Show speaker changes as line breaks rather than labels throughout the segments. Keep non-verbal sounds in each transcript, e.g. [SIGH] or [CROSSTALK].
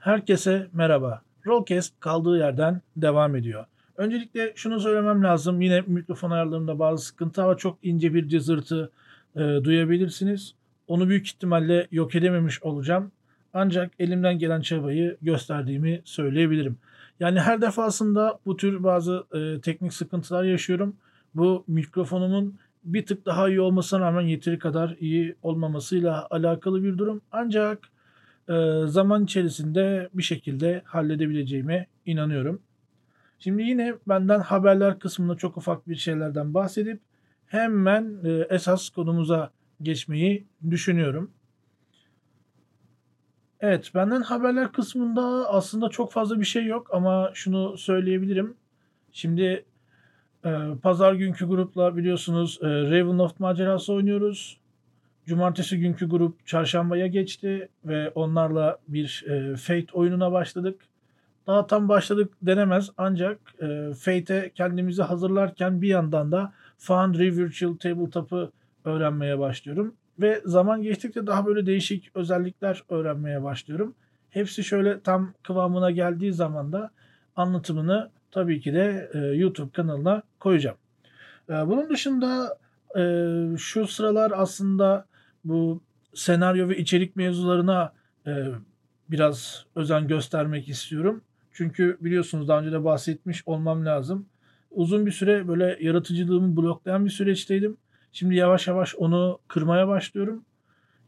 Herkese merhaba. Rollcast kaldığı yerden devam ediyor. Öncelikle şunu söylemem lazım. Yine mikrofon ayarlarında bazı sıkıntı ama çok ince bir cızırtı e, duyabilirsiniz. Onu büyük ihtimalle yok edememiş olacağım. Ancak elimden gelen çabayı gösterdiğimi söyleyebilirim. Yani her defasında bu tür bazı e, teknik sıkıntılar yaşıyorum. Bu mikrofonumun bir tık daha iyi olmasına rağmen yeteri kadar iyi olmamasıyla alakalı bir durum. Ancak zaman içerisinde bir şekilde halledebileceğime inanıyorum. Şimdi yine benden haberler kısmında çok ufak bir şeylerden bahsedip hemen e, esas konumuza geçmeyi düşünüyorum. Evet, benden haberler kısmında aslında çok fazla bir şey yok ama şunu söyleyebilirim. Şimdi e, pazar günkü grupla biliyorsunuz e, Ravenloft macerası oynuyoruz. Cumartesi günkü grup çarşambaya geçti ve onlarla bir e, Fate oyununa başladık. Daha tam başladık denemez ancak e, Fate'e kendimizi hazırlarken bir yandan da Foundry Virtual Tabletop'ı öğrenmeye başlıyorum. Ve zaman geçtikçe daha böyle değişik özellikler öğrenmeye başlıyorum. Hepsi şöyle tam kıvamına geldiği zaman da anlatımını tabii ki de e, YouTube kanalına koyacağım. E, bunun dışında e, şu sıralar aslında bu senaryo ve içerik mevzularına e, biraz özen göstermek istiyorum. Çünkü biliyorsunuz daha önce de bahsetmiş olmam lazım. Uzun bir süre böyle yaratıcılığımı bloklayan bir süreçteydim. Şimdi yavaş yavaş onu kırmaya başlıyorum.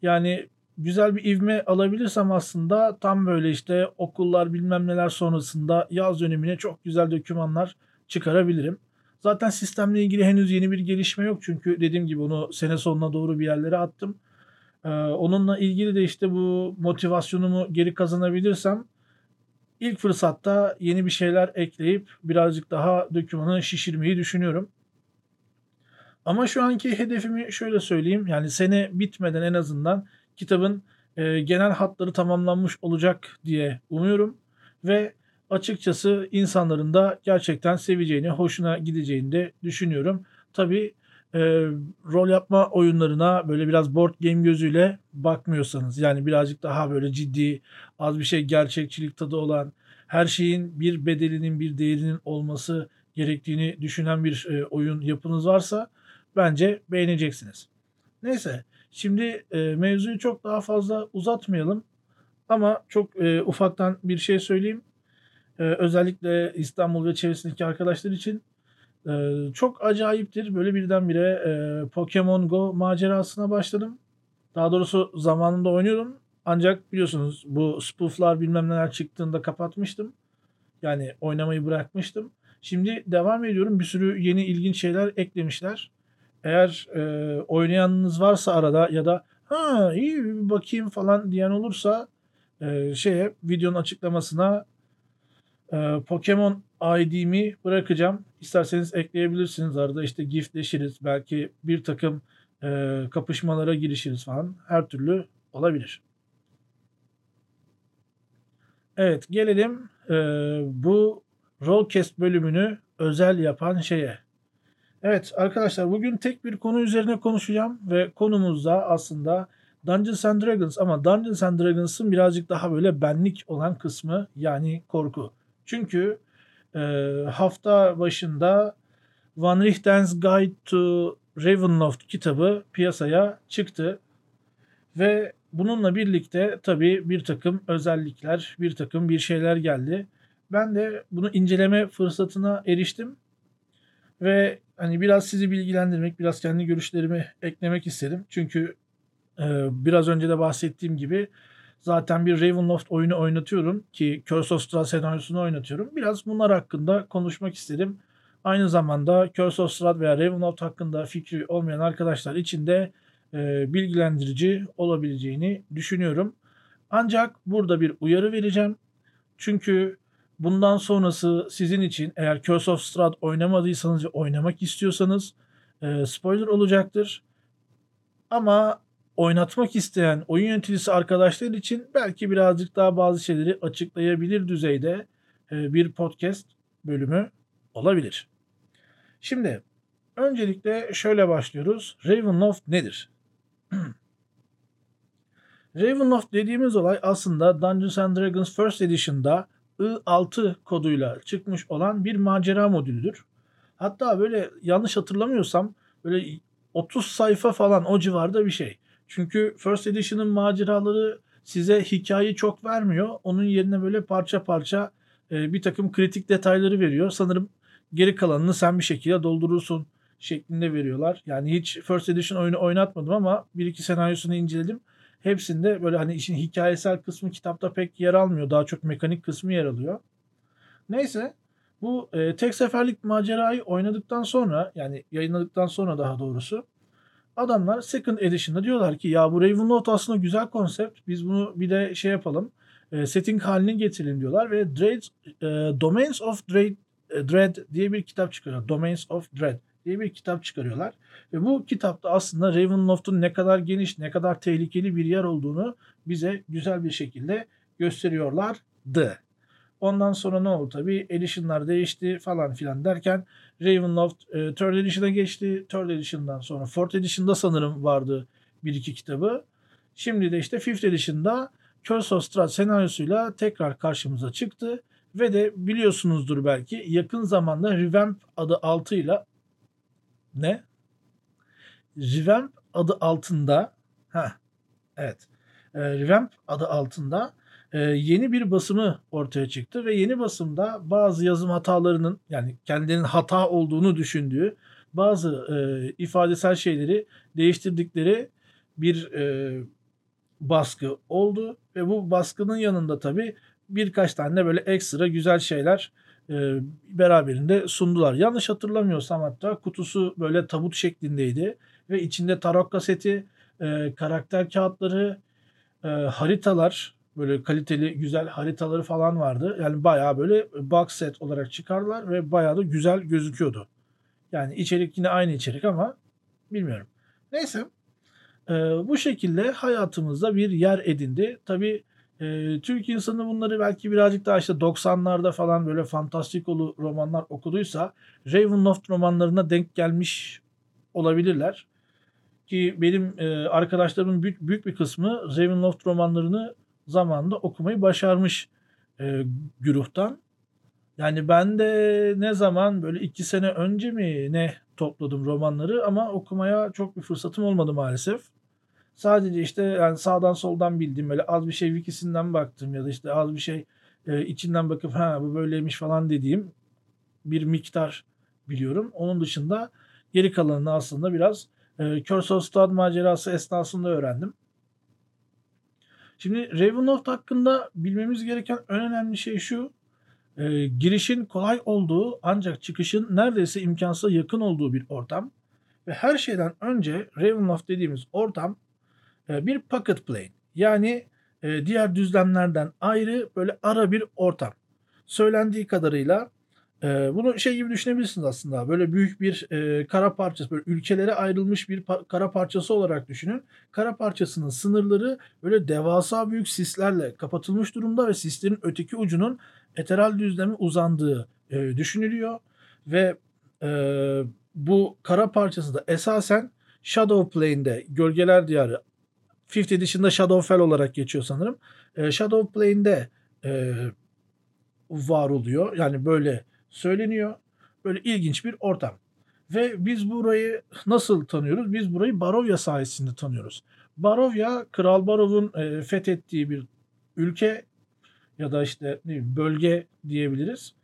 Yani güzel bir ivme alabilirsem aslında tam böyle işte okullar bilmem neler sonrasında yaz dönemine çok güzel dokümanlar çıkarabilirim. Zaten sistemle ilgili henüz yeni bir gelişme yok çünkü dediğim gibi onu sene sonuna doğru bir yerlere attım. Ee, onunla ilgili de işte bu motivasyonumu geri kazanabilirsem ilk fırsatta yeni bir şeyler ekleyip birazcık daha dokümanı şişirmeyi düşünüyorum. Ama şu anki hedefimi şöyle söyleyeyim. Yani sene bitmeden en azından kitabın e, genel hatları tamamlanmış olacak diye umuyorum. Ve açıkçası insanların da gerçekten seveceğini, hoşuna gideceğini de düşünüyorum. Tabii e, rol yapma oyunlarına böyle biraz board game gözüyle bakmıyorsanız yani birazcık daha böyle ciddi, az bir şey gerçekçilik tadı olan, her şeyin bir bedelinin, bir değerinin olması gerektiğini düşünen bir e, oyun yapınız varsa bence beğeneceksiniz. Neyse şimdi e, mevzuyu çok daha fazla uzatmayalım ama çok e, ufaktan bir şey söyleyeyim. E, özellikle İstanbul ve çevresindeki arkadaşlar için e, çok acayiptir. Böyle birdenbire e, Pokemon Go macerasına başladım. Daha doğrusu zamanında oynuyordum. Ancak biliyorsunuz bu spooflar bilmem neler çıktığında kapatmıştım. Yani oynamayı bırakmıştım. Şimdi devam ediyorum. Bir sürü yeni ilginç şeyler eklemişler. Eğer e, oynayanınız varsa arada ya da ha iyi bir bakayım falan diyen olursa e, şeye videonun açıklamasına e, Pokemon ID'mi bırakacağım. İsterseniz ekleyebilirsiniz. Arada işte giftleşiriz. Belki bir takım e, kapışmalara girişiriz falan. Her türlü olabilir. Evet gelelim e, bu Rollcast bölümünü özel yapan şeye. Evet arkadaşlar bugün tek bir konu üzerine konuşacağım ve konumuz da aslında Dungeons and Dragons ama Dungeons and Dragons'ın birazcık daha böyle benlik olan kısmı yani korku. Çünkü e, hafta başında Van Richten's Guide to Ravenloft kitabı piyasaya çıktı ve bununla birlikte tabii bir takım özellikler, bir takım bir şeyler geldi. Ben de bunu inceleme fırsatına eriştim ve hani biraz sizi bilgilendirmek, biraz kendi görüşlerimi eklemek istedim. Çünkü e, biraz önce de bahsettiğim gibi zaten bir Ravenloft oyunu oynatıyorum ki Curse of Strahd senaryosunu oynatıyorum. Biraz bunlar hakkında konuşmak istedim. Aynı zamanda Curse of Strahd veya Ravenloft hakkında fikri olmayan arkadaşlar için de e, bilgilendirici olabileceğini düşünüyorum. Ancak burada bir uyarı vereceğim. Çünkü bundan sonrası sizin için eğer Curse of Strahd oynamadıysanız ve oynamak istiyorsanız e, spoiler olacaktır. Ama oynatmak isteyen oyun yöneticisi arkadaşlar için belki birazcık daha bazı şeyleri açıklayabilir düzeyde e, bir podcast bölümü olabilir. Şimdi öncelikle şöyle başlıyoruz. Ravenloft nedir? [CLEARS THROAT] Ravenloft dediğimiz olay aslında Dungeons and Dragons First Edition'da I6 koduyla çıkmış olan bir macera modülüdür. Hatta böyle yanlış hatırlamıyorsam böyle 30 sayfa falan o civarda bir şey. Çünkü First Edition'ın maceraları size hikayeyi çok vermiyor. Onun yerine böyle parça parça e, bir takım kritik detayları veriyor. Sanırım geri kalanını sen bir şekilde doldurursun şeklinde veriyorlar. Yani hiç First Edition oyunu oynatmadım ama bir iki senaryosunu inceledim. Hepsinde böyle hani işin hikayesel kısmı kitapta pek yer almıyor. Daha çok mekanik kısmı yer alıyor. Neyse bu e, tek seferlik macerayı oynadıktan sonra yani yayınladıktan sonra daha doğrusu adamlar Second Edition'da diyorlar ki ya bu Ravenloft aslında güzel konsept. Biz bunu bir de şey yapalım. E, setting haline getirelim diyorlar ve Dread, e, Domains of Dread, e, Dread diye bir kitap çıkarıyor. Domains of Dread diye bir kitap çıkarıyorlar. Ve bu kitapta aslında Ravenloft'un ne kadar geniş, ne kadar tehlikeli bir yer olduğunu bize güzel bir şekilde gösteriyorlardı. Ondan sonra ne oldu tabii? Edition'lar değişti falan filan derken Ravenloft e, Third Edition'a geçti. Third Edition'dan sonra Fourth Edition'da sanırım vardı bir iki kitabı. Şimdi de işte Fifth Edition'da Curse of Strahd senaryosuyla tekrar karşımıza çıktı. Ve de biliyorsunuzdur belki yakın zamanda Revamp adı altıyla ne? Revamp adı altında ha evet e, Revamp adı altında e, yeni bir basımı ortaya çıktı ve yeni basımda bazı yazım hatalarının yani kendinin hata olduğunu düşündüğü bazı e, ifadesel şeyleri değiştirdikleri bir e, baskı oldu ve bu baskının yanında tabii birkaç tane böyle ekstra güzel şeyler e, beraberinde sundular. Yanlış hatırlamıyorsam hatta kutusu böyle tabut şeklindeydi ve içinde tarot kaseti, e, karakter kağıtları, e, haritalar, böyle kaliteli güzel haritaları falan vardı. Yani bayağı böyle box set olarak çıkardılar ve bayağı da güzel gözüküyordu. Yani içerik yine aynı içerik ama bilmiyorum. Neyse. E, bu şekilde hayatımızda bir yer edindi. Tabii e, Türk insanı bunları belki birazcık daha işte 90'larda falan böyle fantastik olu romanlar okuduysa Ravenloft romanlarına denk gelmiş olabilirler. Ki benim e, arkadaşlarımın büyük, büyük bir kısmı Ravenloft romanlarını zamanında okumayı başarmış e, güruhtan. Yani ben de ne zaman böyle iki sene önce mi ne topladım romanları ama okumaya çok bir fırsatım olmadı maalesef. Sadece işte yani sağdan soldan bildiğim böyle az bir şey wikisinden baktım ya da işte az bir şey e, içinden bakıp ha bu böyleymiş falan dediğim bir miktar biliyorum. Onun dışında geri kalanını aslında biraz e, Curse of macerası esnasında öğrendim. Şimdi Ravenloft hakkında bilmemiz gereken en önemli şey şu. E, girişin kolay olduğu ancak çıkışın neredeyse imkansıza yakın olduğu bir ortam. Ve her şeyden önce Ravenloft dediğimiz ortam e, bir pocket plane. Yani e, diğer düzlemlerden ayrı böyle ara bir ortam. Söylendiği kadarıyla e, bunu şey gibi düşünebilirsiniz aslında. Böyle büyük bir kara parçası, böyle ülkelere ayrılmış bir kara parçası olarak düşünün. Kara parçasının sınırları böyle devasa büyük sislerle kapatılmış durumda ve sislerin öteki ucunun eteral düzlemi uzandığı düşünülüyor. Ve bu kara parçası da esasen Shadow Plane'de Gölgeler Diyarı Fifth Edition'da Shadowfell olarak geçiyor sanırım. E, Shadow Plane'de e, var oluyor. Yani böyle söyleniyor. Böyle ilginç bir ortam. Ve biz burayı nasıl tanıyoruz? Biz burayı Barovya sayesinde tanıyoruz. Barovya, Kral Barov'un e, fethettiği bir ülke ya da işte ne bölge diyebiliriz.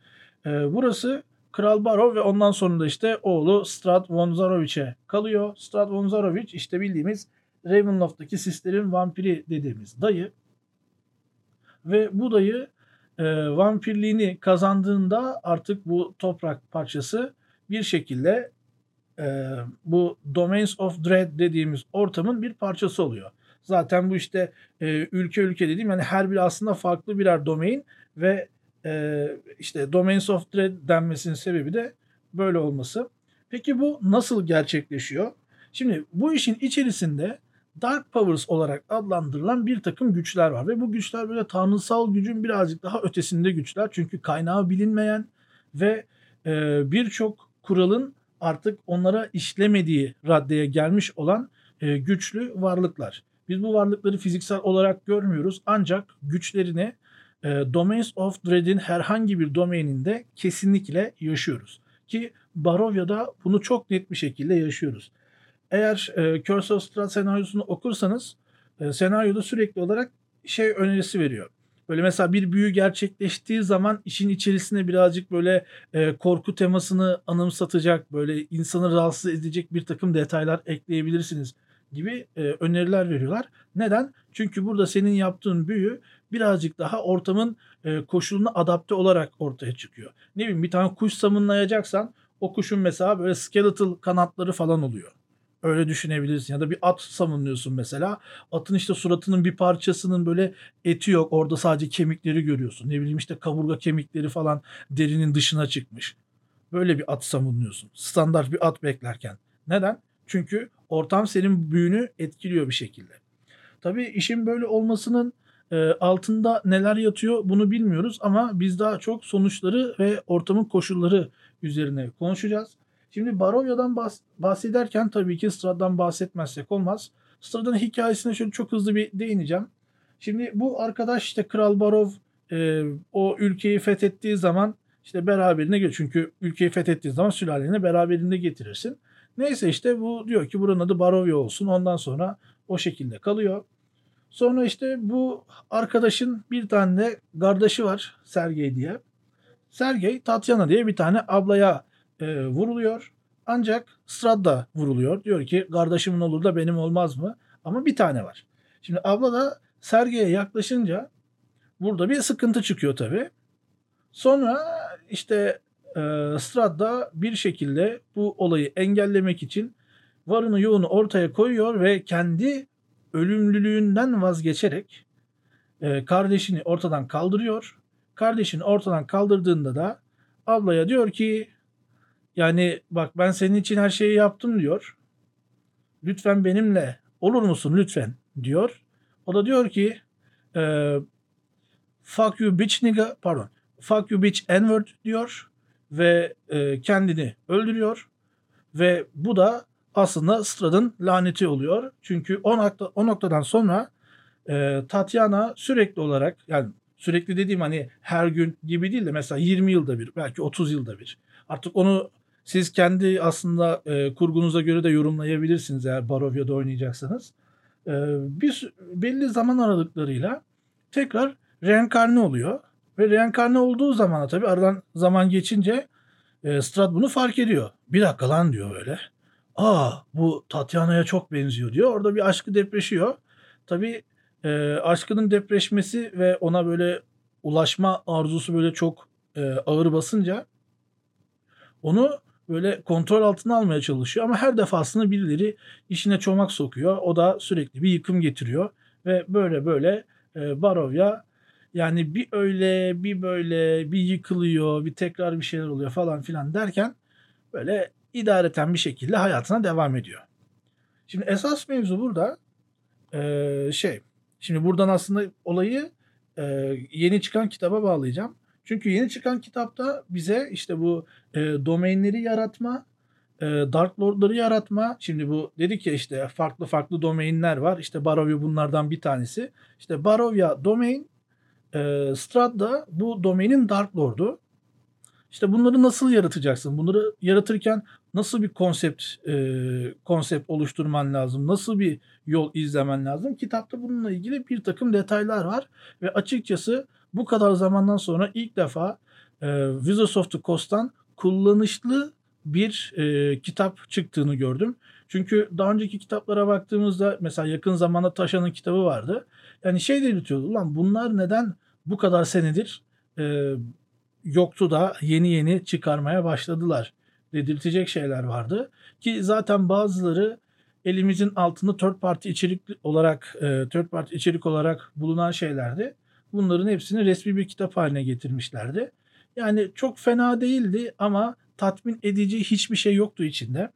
E, burası Kral Barov ve ondan sonra da işte oğlu Strad von Zarovich'e kalıyor. Strad von Zarovich işte bildiğimiz Ravenloft'taki sislerin vampiri dediğimiz dayı ve bu dayı e, vampirliğini kazandığında artık bu toprak parçası bir şekilde e, bu Domains of Dread dediğimiz ortamın bir parçası oluyor. Zaten bu işte e, ülke ülke dediğim yani her biri aslında farklı birer domain ve e, işte Domains of Dread denmesinin sebebi de böyle olması. Peki bu nasıl gerçekleşiyor? Şimdi bu işin içerisinde Dark Powers olarak adlandırılan bir takım güçler var. Ve bu güçler böyle tanrısal gücün birazcık daha ötesinde güçler. Çünkü kaynağı bilinmeyen ve e, birçok kuralın artık onlara işlemediği raddeye gelmiş olan e, güçlü varlıklar. Biz bu varlıkları fiziksel olarak görmüyoruz ancak güçlerini e, Domains of Dread'in herhangi bir domaininde kesinlikle yaşıyoruz. Ki Barovya'da bunu çok net bir şekilde yaşıyoruz. Eğer e, Curse of Strahd senaryosunu okursanız e, senaryoda sürekli olarak şey önerisi veriyor. Böyle mesela bir büyü gerçekleştiği zaman işin içerisine birazcık böyle e, korku temasını anımsatacak, böyle insanı rahatsız edecek bir takım detaylar ekleyebilirsiniz gibi e, öneriler veriyorlar. Neden? Çünkü burada senin yaptığın büyü birazcık daha ortamın e, koşuluna adapte olarak ortaya çıkıyor. Ne bileyim bir tane kuş samınlayacaksan o kuşun mesela böyle skeletal kanatları falan oluyor. Öyle düşünebilirsin. Ya da bir at savunuyorsun mesela. Atın işte suratının bir parçasının böyle eti yok. Orada sadece kemikleri görüyorsun. Ne bileyim işte kaburga kemikleri falan derinin dışına çıkmış. Böyle bir at savunuyorsun. Standart bir at beklerken. Neden? Çünkü ortam senin büyünü etkiliyor bir şekilde. Tabii işin böyle olmasının e, altında neler yatıyor bunu bilmiyoruz ama biz daha çok sonuçları ve ortamın koşulları üzerine konuşacağız. Şimdi Barovya'dan bahs- bahsederken tabii ki Strad'dan bahsetmezsek olmaz. Strad'ın hikayesine şöyle çok hızlı bir değineceğim. Şimdi bu arkadaş işte Kral Barov e, o ülkeyi fethettiği zaman işte beraberine geliyor. Çünkü ülkeyi fethettiği zaman sülaleni beraberinde getirirsin. Neyse işte bu diyor ki buranın adı Barovya olsun. Ondan sonra o şekilde kalıyor. Sonra işte bu arkadaşın bir tane de kardeşi var Sergey diye. Sergey Tatyana diye bir tane ablaya e, vuruluyor. Ancak Strad da vuruluyor. Diyor ki kardeşimin olur da benim olmaz mı? Ama bir tane var. Şimdi abla da Sergey'e yaklaşınca burada bir sıkıntı çıkıyor tabii. Sonra işte e, Strad da bir şekilde bu olayı engellemek için varını yoğunu ortaya koyuyor ve kendi ölümlülüğünden vazgeçerek e, kardeşini ortadan kaldırıyor. Kardeşini ortadan kaldırdığında da ablaya diyor ki yani bak ben senin için her şeyi yaptım diyor. Lütfen benimle olur musun lütfen diyor. O da diyor ki e, fuck you bitch nigga pardon fuck you bitch n-word diyor ve e, kendini öldürüyor ve bu da aslında Strad'ın laneti oluyor. Çünkü o, nokta, o noktadan sonra e, Tatiana sürekli olarak yani sürekli dediğim hani her gün gibi değil de mesela 20 yılda bir belki 30 yılda bir. Artık onu siz kendi aslında e, kurgunuza göre de yorumlayabilirsiniz eğer Barovya'da oynayacaksanız. E, bir belli zaman aralıklarıyla tekrar reenkarne oluyor. Ve reenkarne olduğu zaman tabii aradan zaman geçince e, Strad bunu fark ediyor. Bir dakika lan diyor böyle. Aa bu Tatyana'ya çok benziyor diyor. Orada bir aşkı depreşiyor. Tabii e, aşkının depreşmesi ve ona böyle ulaşma arzusu böyle çok e, ağır basınca onu böyle kontrol altına almaya çalışıyor ama her defasında birileri işine çomak sokuyor. O da sürekli bir yıkım getiriyor ve böyle böyle e, Barovya yani bir öyle bir böyle bir yıkılıyor bir tekrar bir şeyler oluyor falan filan derken böyle idareten bir şekilde hayatına devam ediyor. Şimdi esas mevzu burada e, şey şimdi buradan aslında olayı e, yeni çıkan kitaba bağlayacağım. Çünkü yeni çıkan kitapta bize işte bu e, domainleri yaratma, e, Dark Lord'ları yaratma. Şimdi bu dedik ya işte farklı farklı domainler var. İşte Barovia bunlardan bir tanesi. İşte Barovia domain, e, Strad da bu domainin Dark Lord'u. İşte bunları nasıl yaratacaksın? Bunları yaratırken nasıl bir konsept e, konsept oluşturman lazım? Nasıl bir yol izlemen lazım? Kitapta bununla ilgili bir takım detaylar var ve açıkçası bu kadar zamandan sonra ilk defa e, Wizards of the Coast'tan kullanışlı bir e, kitap çıktığını gördüm. Çünkü daha önceki kitaplara baktığımızda mesela yakın zamanda Taşan'ın kitabı vardı. Yani şey delirtiyordu. Ulan bunlar neden bu kadar senedir e, yoktu da yeni yeni çıkarmaya başladılar dedirtecek şeyler vardı. Ki zaten bazıları elimizin altında third party içerik olarak e, third party içerik olarak bulunan şeylerdi. Bunların hepsini resmi bir kitap haline getirmişlerdi. Yani çok fena değildi ama tatmin edici hiçbir şey yoktu içinde.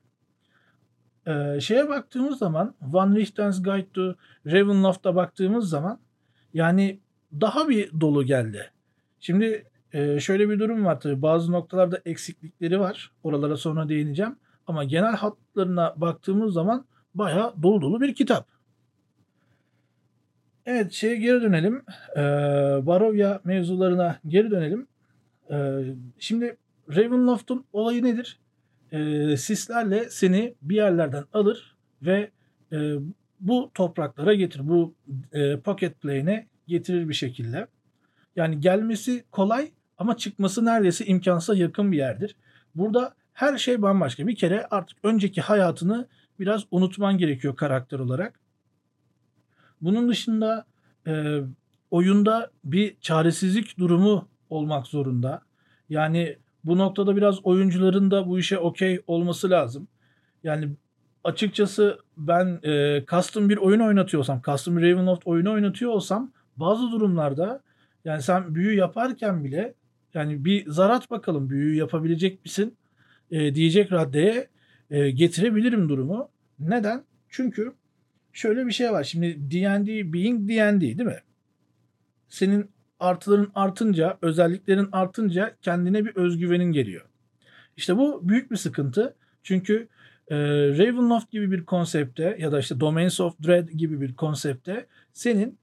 Ee, şeye baktığımız zaman Van Richten's Guide to Ravenloft'a baktığımız zaman yani daha bir dolu geldi. Şimdi e, şöyle bir durum var tabii bazı noktalarda eksiklikleri var. Oralara sonra değineceğim. Ama genel hatlarına baktığımız zaman bayağı dolu dolu bir kitap. Evet şeye geri dönelim. Ee, Barovia mevzularına geri dönelim. Ee, şimdi Ravenloft'un olayı nedir? Ee, sislerle seni bir yerlerden alır ve e, bu topraklara getirir. Bu e, pocket plane'e getirir bir şekilde. Yani gelmesi kolay ama çıkması neredeyse imkansıza yakın bir yerdir. Burada her şey bambaşka. Bir kere artık önceki hayatını biraz unutman gerekiyor karakter olarak. Bunun dışında e, oyunda bir çaresizlik durumu olmak zorunda. Yani bu noktada biraz oyuncuların da bu işe okey olması lazım. Yani açıkçası ben e, custom bir oyun oynatıyorsam, custom bir Ravenloft oyunu oynatıyor olsam bazı durumlarda yani sen büyü yaparken bile yani bir zarat bakalım büyü yapabilecek misin e, diyecek raddeye e, getirebilirim durumu. Neden? Çünkü şöyle bir şey var. Şimdi D&D being D&D değil mi? Senin artıların artınca, özelliklerin artınca kendine bir özgüvenin geliyor. İşte bu büyük bir sıkıntı. Çünkü e, Ravenloft gibi bir konsepte ya da işte Domains of Dread gibi bir konsepte senin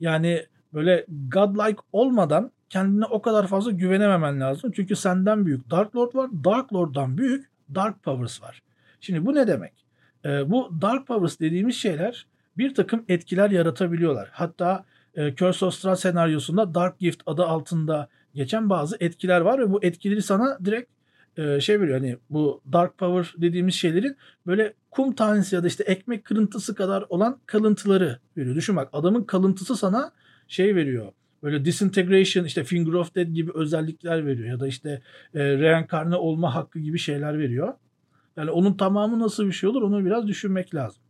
yani böyle godlike olmadan kendine o kadar fazla güvenememen lazım. Çünkü senden büyük Dark Lord var. Dark Lord'dan büyük Dark Powers var. Şimdi bu ne demek? E, bu Dark Powers dediğimiz şeyler bir takım etkiler yaratabiliyorlar. Hatta e, Curse of Strahd senaryosunda Dark Gift adı altında geçen bazı etkiler var ve bu etkileri sana direkt e, şey veriyor. Hani bu Dark Power dediğimiz şeylerin böyle kum tanesi ya da işte ekmek kırıntısı kadar olan kalıntıları veriyor. Düşün bak adamın kalıntısı sana şey veriyor. Böyle disintegration işte Finger of Death gibi özellikler veriyor ya da işte e, reenkarne olma hakkı gibi şeyler veriyor. Yani onun tamamı nasıl bir şey olur onu biraz düşünmek lazım.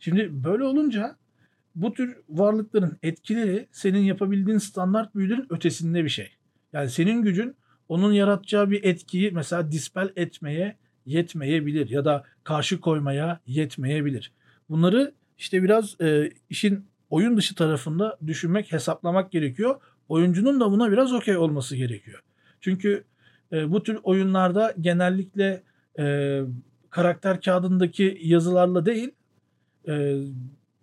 Şimdi böyle olunca bu tür varlıkların etkileri senin yapabildiğin standart büyülerin ötesinde bir şey. Yani senin gücün onun yaratacağı bir etkiyi mesela dispel etmeye yetmeyebilir ya da karşı koymaya yetmeyebilir. Bunları işte biraz e, işin oyun dışı tarafında düşünmek, hesaplamak gerekiyor. Oyuncunun da buna biraz okey olması gerekiyor. Çünkü e, bu tür oyunlarda genellikle e, karakter kağıdındaki yazılarla değil, e,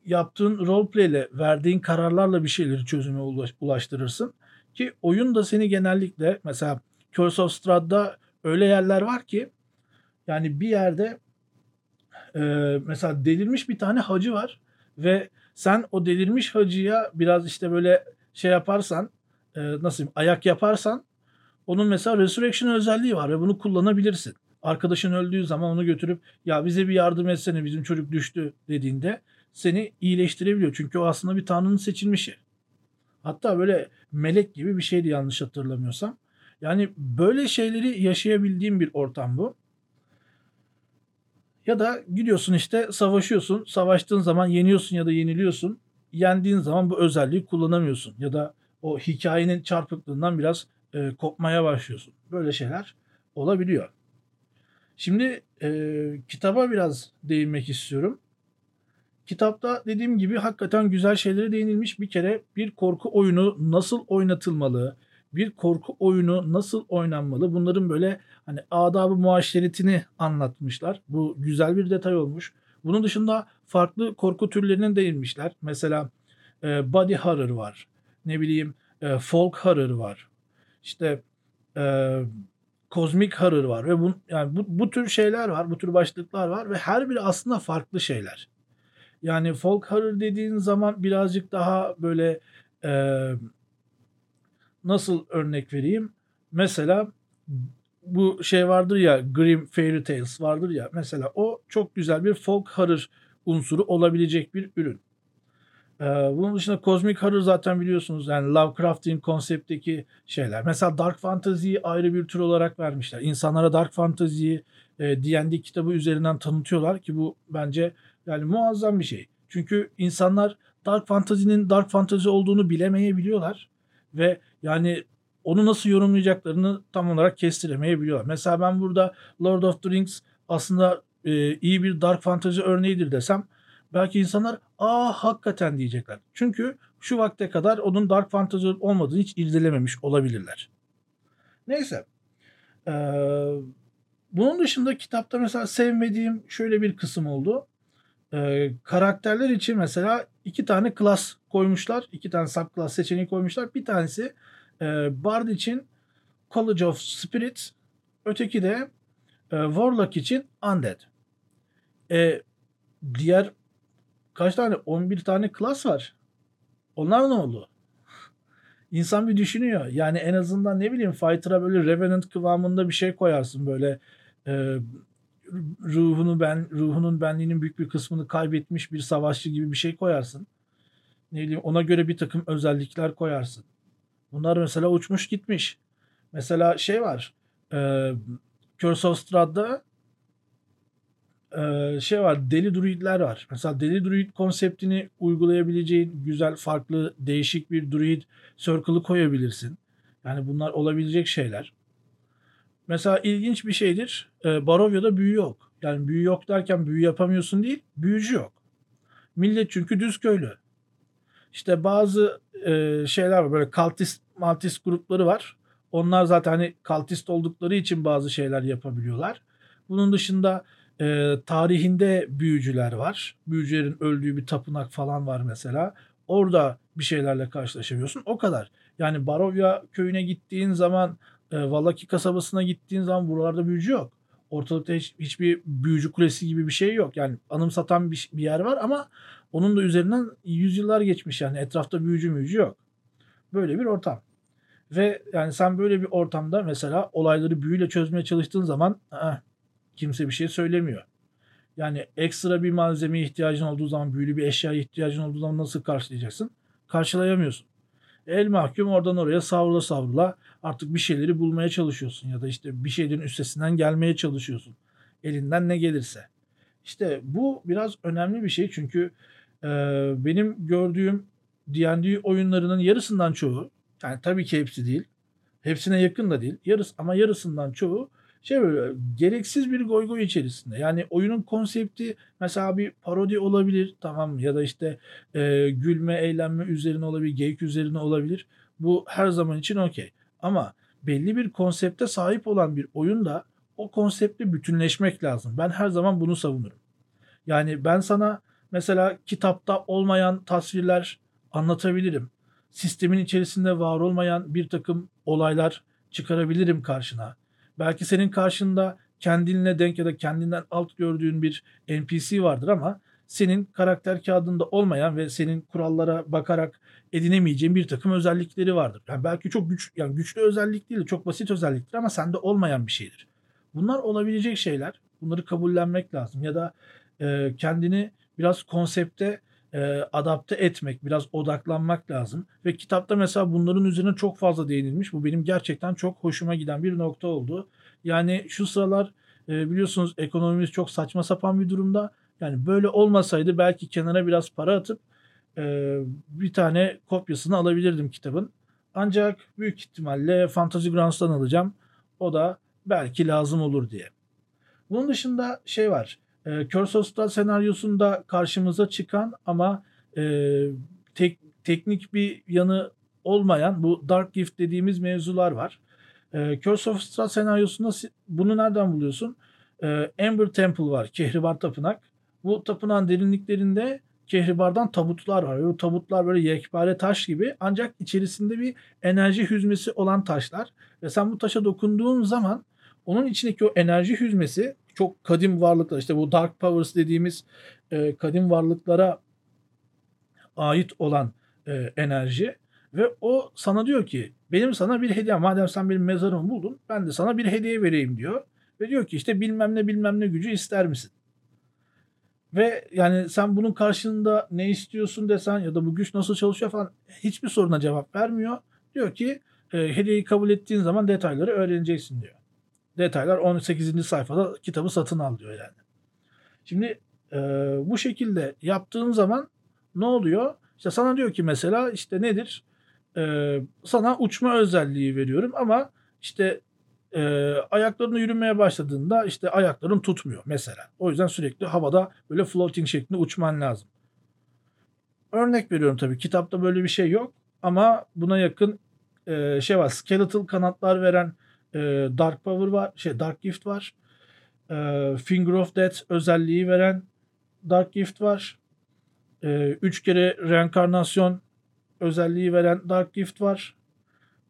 yaptığın roleplay ile verdiğin kararlarla bir şeyleri çözüme ulaştırırsın. Ki oyun da seni genellikle mesela Curse of Strahd'da öyle yerler var ki yani bir yerde e, mesela delirmiş bir tane hacı var ve sen o delirmiş hacıya biraz işte böyle şey yaparsan e, nasıl ayak yaparsan onun mesela resurrection özelliği var ve bunu kullanabilirsin. Arkadaşın öldüğü zaman onu götürüp ya bize bir yardım etsene bizim çocuk düştü dediğinde seni iyileştirebiliyor. Çünkü o aslında bir tanrının seçilmişi. Hatta böyle melek gibi bir şeydi yanlış hatırlamıyorsam. Yani böyle şeyleri yaşayabildiğim bir ortam bu. Ya da gidiyorsun işte savaşıyorsun. Savaştığın zaman yeniyorsun ya da yeniliyorsun. Yendiğin zaman bu özelliği kullanamıyorsun. Ya da o hikayenin çarpıklığından biraz e, kopmaya başlıyorsun. Böyle şeyler olabiliyor. Şimdi e, kitaba biraz değinmek istiyorum. Kitapta dediğim gibi hakikaten güzel şeylere değinilmiş. Bir kere bir korku oyunu nasıl oynatılmalı, bir korku oyunu nasıl oynanmalı bunların böyle hani adabı muaşeretini anlatmışlar. Bu güzel bir detay olmuş. Bunun dışında farklı korku türlerine değinmişler. Mesela e, body horror var. Ne bileyim e, folk horror var. İşte e, kozmik horror var ve bu yani bu, bu tür şeyler var, bu tür başlıklar var ve her biri aslında farklı şeyler. Yani folk horror dediğin zaman birazcık daha böyle e, nasıl örnek vereyim? Mesela bu şey vardır ya Grimm Fairy Tales vardır ya mesela o çok güzel bir folk horror unsuru olabilecek bir ürün. Ee, bunun dışında Cosmic Horror zaten biliyorsunuz yani Lovecraft'in konseptteki şeyler. Mesela Dark Fantasy'yi ayrı bir tür olarak vermişler. İnsanlara Dark Fantasy'yi e, D&D kitabı üzerinden tanıtıyorlar ki bu bence yani muazzam bir şey. Çünkü insanlar Dark Fantasy'nin Dark Fantasy olduğunu bilemeyebiliyorlar ve yani onu nasıl yorumlayacaklarını tam olarak kestiremeyebiliyorlar. Mesela ben burada Lord of the Rings aslında e, iyi bir Dark Fantasy örneğidir desem belki insanlar aa hakikaten diyecekler. Çünkü şu vakte kadar onun Dark Fantasy olmadığını hiç irdelememiş olabilirler. Neyse. Ee, bunun dışında kitapta mesela sevmediğim şöyle bir kısım oldu. Ee, karakterler için mesela iki tane class koymuşlar. iki tane subclass seçeneği koymuşlar. Bir tanesi e, Bard için College of Spirits. Öteki de e, Warlock için Undead. E, diğer kaç tane? 11 tane class var. Onlar ne oldu? İnsan bir düşünüyor. Yani en azından ne bileyim Fighter'a böyle Revenant kıvamında bir şey koyarsın böyle e, ruhunu ben ruhunun benliğinin büyük bir kısmını kaybetmiş bir savaşçı gibi bir şey koyarsın. Ne bileyim ona göre bir takım özellikler koyarsın. Bunlar mesela uçmuş gitmiş. Mesela şey var. E, Curse of Strahd'da e, şey var. Deli druidler var. Mesela deli druid konseptini uygulayabileceğin güzel, farklı, değişik bir druid circle'ı koyabilirsin. Yani bunlar olabilecek şeyler. Mesela ilginç bir şeydir. E, Barovya'da büyü yok. Yani büyü yok derken büyü yapamıyorsun değil, büyücü yok. Millet çünkü düz köylü. İşte bazı e, şeyler var böyle kaltist, maltist grupları var. Onlar zaten hani kaltist oldukları için bazı şeyler yapabiliyorlar. Bunun dışında e, tarihinde büyücüler var. Büyücülerin öldüğü bir tapınak falan var mesela. Orada bir şeylerle karşılaşabiliyorsun. O kadar. Yani Barovya köyüne gittiğin zaman, e, Valaki kasabasına gittiğin zaman buralarda büyücü yok. Ortalıkta hiç, hiçbir büyücü kulesi gibi bir şey yok. Yani anımsatan bir, bir yer var ama onun da üzerinden yüzyıllar geçmiş yani etrafta büyücü büyücü yok. Böyle bir ortam. Ve yani sen böyle bir ortamda mesela olayları büyüyle çözmeye çalıştığın zaman eh, kimse bir şey söylemiyor. Yani ekstra bir malzemeye ihtiyacın olduğu zaman, büyülü bir eşyaya ihtiyacın olduğu zaman nasıl karşılayacaksın? Karşılayamıyorsun. El mahkum oradan oraya savrula savrula artık bir şeyleri bulmaya çalışıyorsun ya da işte bir şeylerin üstesinden gelmeye çalışıyorsun. Elinden ne gelirse. İşte bu biraz önemli bir şey çünkü e, benim gördüğüm D&D oyunlarının yarısından çoğu yani tabii ki hepsi değil. Hepsine yakın da değil. Yarısı ama yarısından çoğu şey böyle gereksiz bir goygoy içerisinde. Yani oyunun konsepti mesela bir parodi olabilir tamam ya da işte e, gülme, eğlenme üzerine olabilir, geyik üzerine olabilir. Bu her zaman için okey. Ama belli bir konsepte sahip olan bir oyunda o konseptle bütünleşmek lazım. Ben her zaman bunu savunurum. Yani ben sana mesela kitapta olmayan tasvirler anlatabilirim. Sistemin içerisinde var olmayan bir takım olaylar çıkarabilirim karşına. Belki senin karşında kendinle denk ya da kendinden alt gördüğün bir NPC vardır ama senin karakter kağıdında olmayan ve senin kurallara bakarak edinemeyeceğin bir takım özellikleri vardır. Yani belki çok güç yani güçlü özellik değil, çok basit özelliktir ama sende olmayan bir şeydir. Bunlar olabilecek şeyler. Bunları kabullenmek lazım ya da e, kendini biraz konsepte e, adapte etmek, biraz odaklanmak lazım. Ve kitapta mesela bunların üzerine çok fazla değinilmiş. Bu benim gerçekten çok hoşuma giden bir nokta oldu. Yani şu sıralar e, biliyorsunuz ekonomimiz çok saçma sapan bir durumda. Yani böyle olmasaydı belki kenara biraz para atıp e, bir tane kopyasını alabilirdim kitabın. Ancak büyük ihtimalle Fantasy Grounds'tan alacağım. O da belki lazım olur diye. Bunun dışında şey var. E, Curse of Strahd senaryosunda karşımıza çıkan ama e, tek, teknik bir yanı olmayan bu Dark Gift dediğimiz mevzular var. E, Curse of Strahd senaryosunda bunu nereden buluyorsun? E, Ember Temple var, Kehribar Tapınak. Bu tapınağın derinliklerinde Kehribar'dan tabutlar var. Bu tabutlar böyle yekpare taş gibi ancak içerisinde bir enerji hüzmesi olan taşlar. Ve sen bu taşa dokunduğun zaman onun içindeki o enerji hüzmesi çok kadim varlıklar işte bu Dark Powers dediğimiz e, kadim varlıklara ait olan e, enerji ve o sana diyor ki benim sana bir hediye madem sen benim mezarımı buldun ben de sana bir hediye vereyim diyor. Ve diyor ki işte bilmem ne bilmem ne gücü ister misin? Ve yani sen bunun karşılığında ne istiyorsun desen ya da bu güç nasıl çalışıyor falan hiçbir soruna cevap vermiyor. Diyor ki e, hediyeyi kabul ettiğin zaman detayları öğreneceksin diyor. Detaylar 18. sayfada kitabı satın al diyor yani. Şimdi e, bu şekilde yaptığın zaman ne oluyor? İşte sana diyor ki mesela işte nedir? E, sana uçma özelliği veriyorum ama işte e, ayaklarını yürümeye başladığında işte ayakların tutmuyor mesela. O yüzden sürekli havada böyle floating şeklinde uçman lazım. Örnek veriyorum tabii kitapta böyle bir şey yok ama buna yakın e, şey var. Skeletal kanatlar veren e, Dark Power var, şey Dark Gift var. E, Finger of Death özelliği veren Dark Gift var. Eee 3 kere reenkarnasyon özelliği veren Dark Gift var.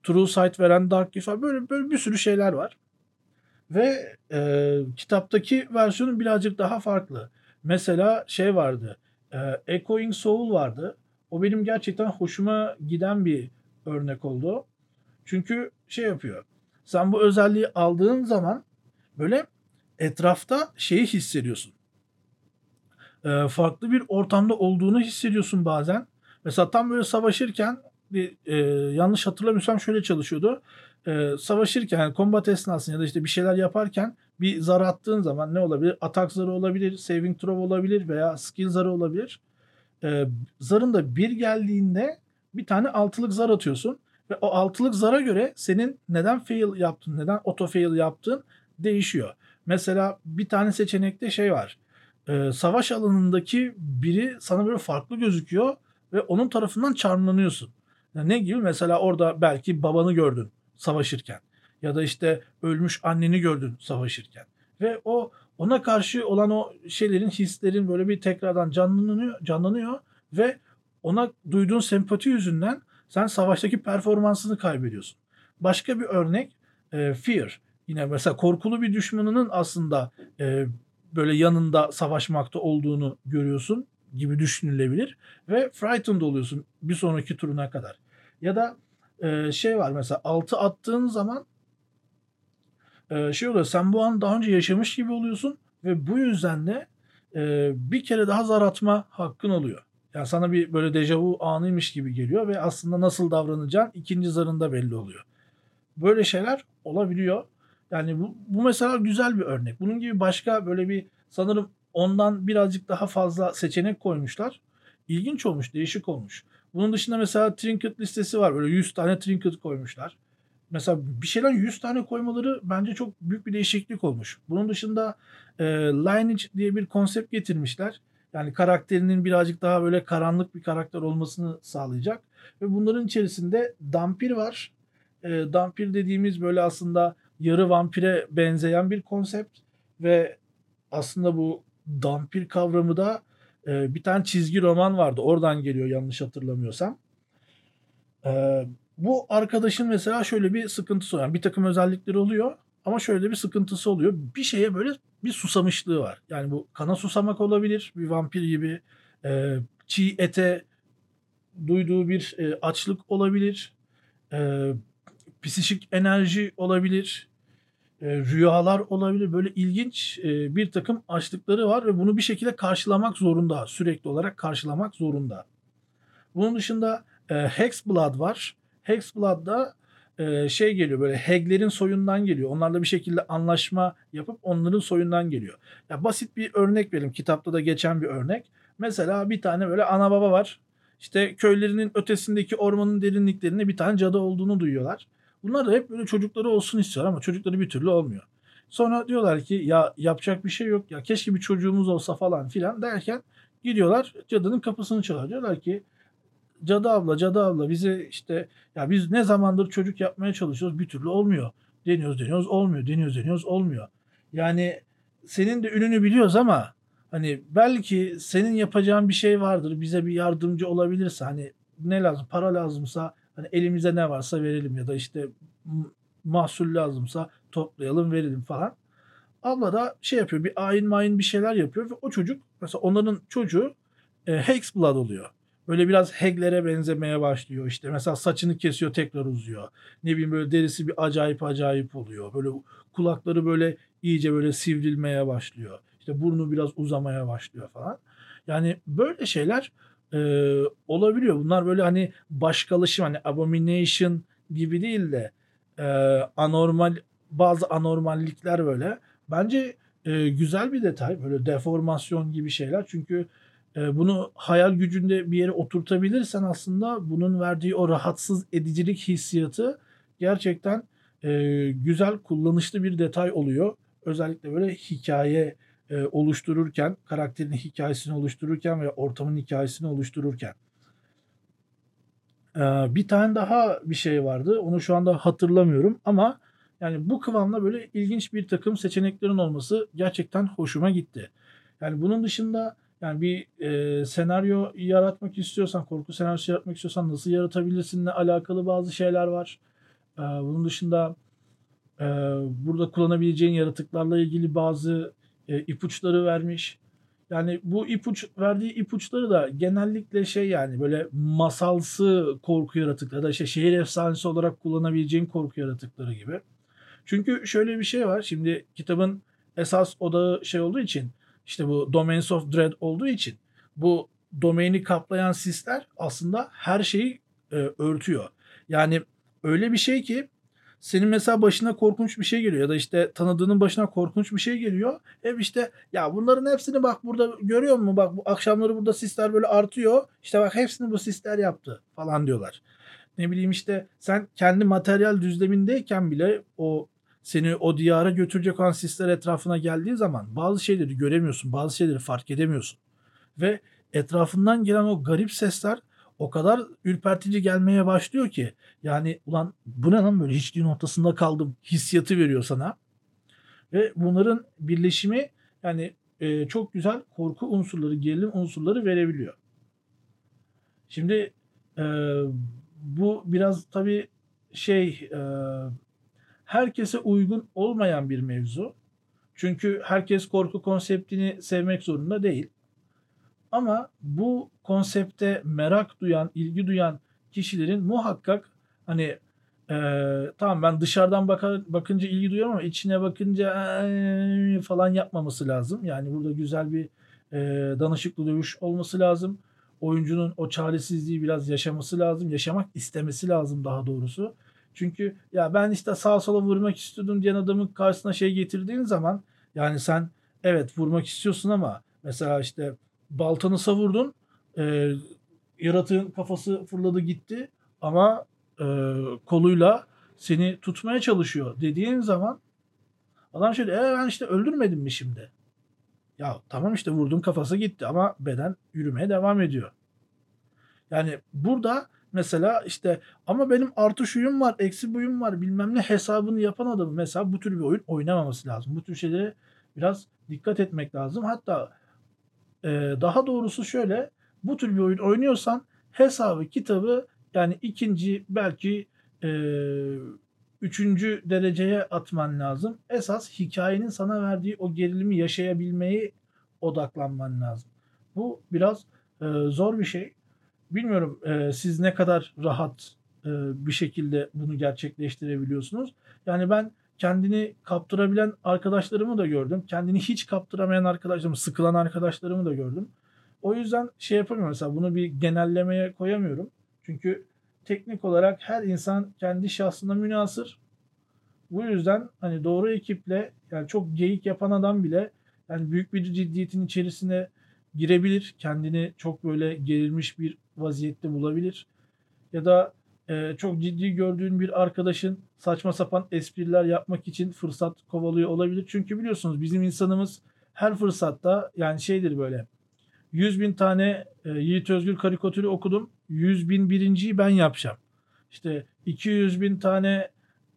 True Sight veren Dark Gift var. Böyle, böyle bir sürü şeyler var. Ve eee, kitaptaki versiyonu birazcık daha farklı. Mesela şey vardı. eee, Echoing Soul vardı. O benim gerçekten hoşuma giden bir örnek oldu. Çünkü şey yapıyor. Sen bu özelliği aldığın zaman böyle etrafta şeyi hissediyorsun. Eee, farklı bir ortamda olduğunu hissediyorsun bazen. Mesela tam böyle savaşırken bir, eee, yanlış hatırlamıyorsam şöyle çalışıyordu. Eee, savaşırken yani combat esnasında ya da işte bir şeyler yaparken bir zar attığın zaman ne olabilir? Atak zarı olabilir, saving throw olabilir veya skill zarı olabilir. Eee, zarın da bir geldiğinde bir tane altılık zar atıyorsun ve o altılık zara göre senin neden fail yaptın, neden auto fail yaptın değişiyor. Mesela bir tane seçenekte şey var. Eee, savaş alanındaki biri sana böyle farklı gözüküyor ve onun tarafından charmlanıyorsun. Ya ne gibi? Mesela orada belki babanı gördün savaşırken ya da işte ölmüş anneni gördün savaşırken ve o ona karşı olan o şeylerin, hislerin böyle bir tekrardan canlanıyor, canlanıyor ve ona duyduğun sempati yüzünden sen savaştaki performansını kaybediyorsun. Başka bir örnek eee, Fear. Yine mesela korkulu bir düşmanının aslında eee, böyle yanında savaşmakta olduğunu görüyorsun gibi düşünülebilir ve frightened oluyorsun bir sonraki turuna kadar. Ya da eee, şey var mesela 6 attığın zaman eee, şey oluyor sen bu an daha önce yaşamış gibi oluyorsun ve bu yüzden de eee, bir kere daha zar atma hakkın oluyor. Yani sana bir böyle dejavu anıymış gibi geliyor ve aslında nasıl davranacağın ikinci zarında belli oluyor. Böyle şeyler olabiliyor. Yani bu, bu mesela güzel bir örnek. Bunun gibi başka böyle bir sanırım ondan birazcık daha fazla seçenek koymuşlar. İlginç olmuş, değişik olmuş. Bunun dışında mesela trinket listesi var. Böyle 100 tane trinket koymuşlar. Mesela bir şeyden 100 tane koymaları bence çok büyük bir değişiklik olmuş. Bunun dışında e, lineage diye bir konsept getirmişler. Yani karakterinin birazcık daha böyle karanlık bir karakter olmasını sağlayacak. Ve bunların içerisinde Dampir var. E, Dampir dediğimiz böyle aslında yarı vampire benzeyen bir konsept. Ve aslında bu Dampir kavramı da e, bir tane çizgi roman vardı. Oradan geliyor yanlış hatırlamıyorsam. E, bu arkadaşın mesela şöyle bir sıkıntısı oluyor. Yani bir takım özellikleri oluyor ama şöyle bir sıkıntısı oluyor. Bir şeye böyle bir susamışlığı var. Yani bu kana susamak olabilir. Bir vampir gibi. E, çiğ ete duyduğu bir e, açlık olabilir. E, psişik enerji olabilir. E, rüyalar olabilir. Böyle ilginç e, bir takım açlıkları var ve bunu bir şekilde karşılamak zorunda. Sürekli olarak karşılamak zorunda. Bunun dışında e, Hexblood var. Hexblood'da e, şey geliyor böyle Heglerin soyundan geliyor. Onlarla bir şekilde anlaşma yapıp onların soyundan geliyor. Ya basit bir örnek verelim. Kitapta da geçen bir örnek. Mesela bir tane böyle ana baba var. İşte köylerinin ötesindeki ormanın derinliklerinde bir tane cadı olduğunu duyuyorlar. Bunlar da hep böyle çocukları olsun istiyor ama çocukları bir türlü olmuyor. Sonra diyorlar ki ya yapacak bir şey yok ya keşke bir çocuğumuz olsa falan filan derken gidiyorlar cadının kapısını çalar. Diyorlar ki cadı abla cadı abla bize işte ya biz ne zamandır çocuk yapmaya çalışıyoruz bir türlü olmuyor. Deniyoruz deniyoruz olmuyor deniyoruz deniyoruz olmuyor. Yani senin de ününü biliyoruz ama hani belki senin yapacağın bir şey vardır bize bir yardımcı olabilirse hani ne lazım para lazımsa hani elimize ne varsa verelim ya da işte mahsul lazımsa toplayalım verelim falan. Abla da şey yapıyor bir ayin mayin bir şeyler yapıyor ve o çocuk mesela onların çocuğu e, Hexblood oluyor. Böyle biraz Hegler'e benzemeye başlıyor işte. Mesela saçını kesiyor tekrar uzuyor. Ne bileyim böyle derisi bir acayip acayip oluyor. Böyle kulakları böyle iyice böyle sivrilmeye başlıyor. İşte burnu biraz uzamaya başlıyor falan. Yani böyle şeyler e, olabiliyor. Bunlar böyle hani başkalaşım hani abomination gibi değil de e, anormal bazı anormallikler böyle. Bence e, güzel bir detay böyle deformasyon gibi şeyler. Çünkü bunu hayal gücünde bir yere oturtabilirsen aslında bunun verdiği o rahatsız edicilik hissiyatı gerçekten e, güzel kullanışlı bir detay oluyor. Özellikle böyle hikaye e, oluştururken, karakterin hikayesini oluştururken ve ortamın hikayesini oluştururken. E, bir tane daha bir şey vardı. Onu şu anda hatırlamıyorum ama yani bu kıvamda böyle ilginç bir takım seçeneklerin olması gerçekten hoşuma gitti. Yani bunun dışında Yani bir e, senaryo yaratmak istiyorsan, korku senaryosu yaratmak istiyorsan nasıl yaratabilirsinle alakalı bazı şeyler var. E, bunun dışında e, burada kullanabileceğin yaratıklarla ilgili bazı e, ipuçları vermiş. Yani bu ipuç verdiği ipuçları da genellikle şey yani böyle masalsı korku yaratıkları da işte şehir efsanesi olarak kullanabileceğin korku yaratıkları gibi. Çünkü şöyle bir şey var. Şimdi kitabın esas odağı şey olduğu için işte bu Domains of Dread olduğu için bu domaini kaplayan sisler aslında her şeyi e, örtüyor. Yani öyle bir şey ki senin mesela başına korkunç bir şey geliyor ya da işte tanıdığının başına korkunç bir şey geliyor. Hep işte ya bunların hepsini bak burada görüyor musun? Bak bu akşamları burada sisler böyle artıyor. İşte bak hepsini bu sisler yaptı falan diyorlar. Ne bileyim işte sen kendi materyal düzlemindeyken bile o seni o diyara götürecek olan sisler etrafına geldiği zaman bazı şeyleri göremiyorsun, bazı şeyleri fark edemiyorsun. Ve etrafından gelen o garip sesler o kadar ürpertici gelmeye başlıyor ki yani ulan bu ne lan böyle hiçliğin ortasında kaldım hissiyatı veriyor sana. Ve bunların birleşimi yani e, çok güzel korku unsurları, gerilim unsurları verebiliyor. Şimdi e, bu biraz tabii şey e, herkese uygun olmayan bir mevzu. Çünkü herkes korku konseptini sevmek zorunda değil. Ama bu konsepte merak duyan, ilgi duyan kişilerin muhakkak hani e, tamam ben dışarıdan bakar, bakınca ilgi duyuyorum ama içine bakınca e, falan yapmaması lazım. Yani burada güzel bir e, danışıklı dövüş olması lazım. Oyuncunun o çaresizliği biraz yaşaması lazım. Yaşamak istemesi lazım daha doğrusu. Çünkü ya ben işte sağ sola vurmak istiyordum diyen adamın karşısına şey getirdiğin zaman yani sen evet vurmak istiyorsun ama mesela işte baltanı savurdun e, yaratığın kafası fırladı gitti ama e, koluyla seni tutmaya çalışıyor dediğin zaman adam şöyle e, ben işte öldürmedim mi şimdi? Ya tamam işte vurdun kafası gitti ama beden yürümeye devam ediyor. Yani burada mesela işte ama benim artı şuyum var, eksi buyum var bilmem ne hesabını yapan adamın mesela bu tür bir oyun oynamaması lazım. Bu tür şeylere biraz dikkat etmek lazım. Hatta e, daha doğrusu şöyle bu tür bir oyun oynuyorsan hesabı kitabı yani ikinci belki e, üçüncü dereceye atman lazım. Esas hikayenin sana verdiği o gerilimi yaşayabilmeyi odaklanman lazım. Bu biraz e, zor bir şey. Bilmiyorum e, siz ne kadar rahat e, bir şekilde bunu gerçekleştirebiliyorsunuz. Yani ben kendini kaptırabilen arkadaşlarımı da gördüm. Kendini hiç kaptıramayan arkadaşlarımı, sıkılan arkadaşlarımı da gördüm. O yüzden şey yapamıyorum mesela bunu bir genellemeye koyamıyorum. Çünkü teknik olarak her insan kendi şahsına münasır. Bu yüzden hani doğru ekiple yani çok geyik yapan adam bile yani büyük bir ciddiyetin içerisine girebilir. Kendini çok böyle gerilmiş bir vaziyette bulabilir. Ya da e, çok ciddi gördüğün bir arkadaşın saçma sapan espriler yapmak için fırsat kovalıyor olabilir. Çünkü biliyorsunuz bizim insanımız her fırsatta yani şeydir böyle 100 bin tane e, Yiğit Özgür karikatürü okudum. 100 bin birinciyi ben yapacağım. İşte 200 bin tane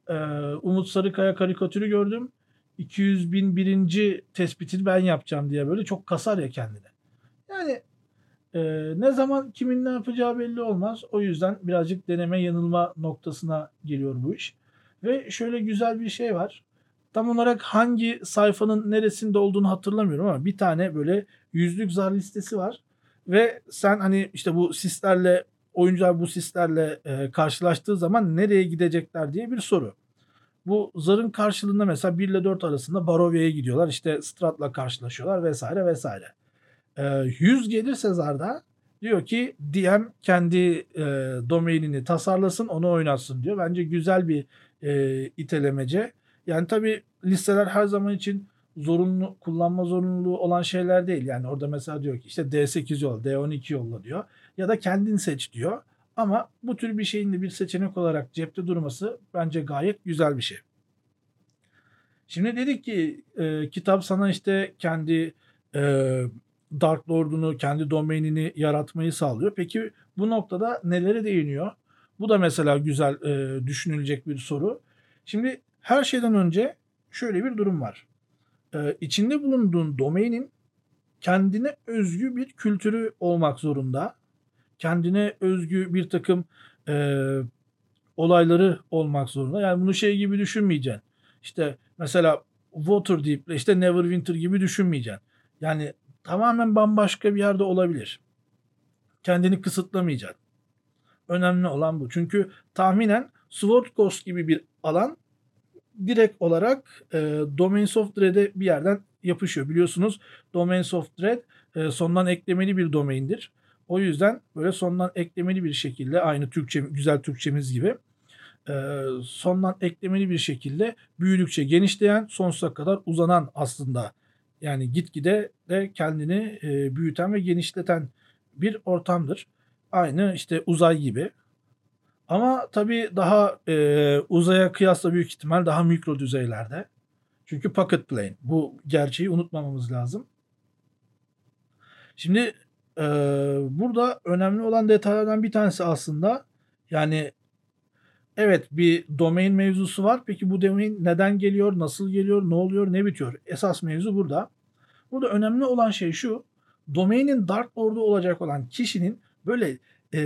e, Umut Sarıkaya karikatürü gördüm. 200 bin birinci tespitini ben yapacağım diye böyle çok kasar ya kendine. E, ne zaman kimin ne yapacağı belli olmaz. O yüzden birazcık deneme yanılma noktasına geliyor bu iş. Ve şöyle güzel bir şey var. Tam olarak hangi sayfanın neresinde olduğunu hatırlamıyorum ama bir tane böyle yüzlük zar listesi var. Ve sen hani işte bu sislerle oyuncular bu sislerle e, karşılaştığı zaman nereye gidecekler diye bir soru. Bu zarın karşılığında mesela 1 ile 4 arasında Barovia'ya gidiyorlar. İşte Strat'la karşılaşıyorlar vesaire vesaire. E, 100 gelirse zarda diyor ki DM kendi e, domainini tasarlasın onu oynatsın diyor. Bence güzel bir e, itelemece. Yani tabi listeler her zaman için zorunlu kullanma zorunluluğu olan şeyler değil. Yani orada mesela diyor ki işte D8 yolla, D12 yolla diyor. Ya da kendin seç diyor. Ama bu tür bir şeyin de bir seçenek olarak cepte durması bence gayet güzel bir şey. Şimdi dedik ki e, kitap sana işte kendi e, Dark Lord'unu, kendi domainini yaratmayı sağlıyor. Peki bu noktada nelere değiniyor? Bu da mesela güzel e, düşünülecek bir soru. Şimdi her şeyden önce şöyle bir durum var. Ee, içinde bulunduğun domainin kendine özgü bir kültürü olmak zorunda. Kendine özgü bir takım e, olayları olmak zorunda. Yani bunu şey gibi düşünmeyeceksin. İşte mesela Waterdeep ile işte Neverwinter gibi düşünmeyeceksin. Yani tamamen bambaşka bir yerde olabilir. Kendini kısıtlamayacaksın. Önemli olan bu. Çünkü tahminen Sword gibi bir alan direkt olarak e, Domains of Dread'e bir yerden yapışıyor. Biliyorsunuz Domains of Dread e, sondan eklemeli bir domaindir. O yüzden böyle sondan eklemeli bir şekilde aynı Türkçe güzel Türkçemiz gibi e, sondan eklemeli bir şekilde büyüdükçe genişleyen sonsuza kadar uzanan aslında yani gitgide de kendini e, büyüten ve genişleten bir ortamdır. Aynı işte uzay gibi. Ama tabii daha e, uzaya kıyasla büyük ihtimal daha mikro düzeylerde. Çünkü pocket plane. Bu gerçeği unutmamamız lazım. Şimdi e, burada önemli olan detaylardan bir tanesi aslında yani evet bir domain mevzusu var. Peki bu domain neden geliyor, nasıl geliyor, ne oluyor, ne bitiyor? Esas mevzu burada. Burada önemli olan şey şu. Domainin Dark Lord'u olacak olan kişinin böyle e,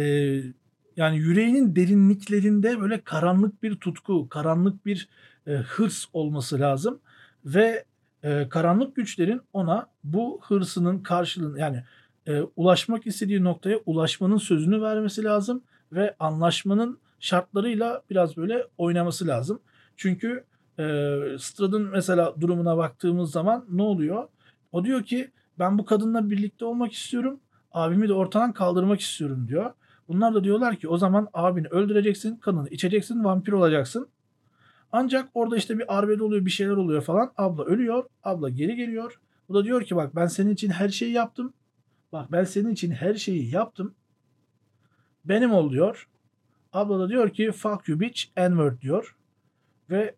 yani yüreğinin derinliklerinde böyle karanlık bir tutku, karanlık bir e, hırs olması lazım ve e, karanlık güçlerin ona bu hırsının karşılığını yani e, ulaşmak istediği noktaya ulaşmanın sözünü vermesi lazım ve anlaşmanın şartlarıyla biraz böyle oynaması lazım. Çünkü e, Strad'ın mesela durumuna baktığımız zaman ne oluyor? O diyor ki ben bu kadınla birlikte olmak istiyorum. Abimi de ortadan kaldırmak istiyorum diyor. Bunlar da diyorlar ki o zaman abini öldüreceksin, kanını içeceksin, vampir olacaksın. Ancak orada işte bir arbede oluyor, bir şeyler oluyor falan. Abla ölüyor, abla geri geliyor. Bu da diyor ki bak ben senin için her şeyi yaptım. Bak ben senin için her şeyi yaptım. Benim ol diyor. Abla da diyor ki fuck you bitch n diyor. Ve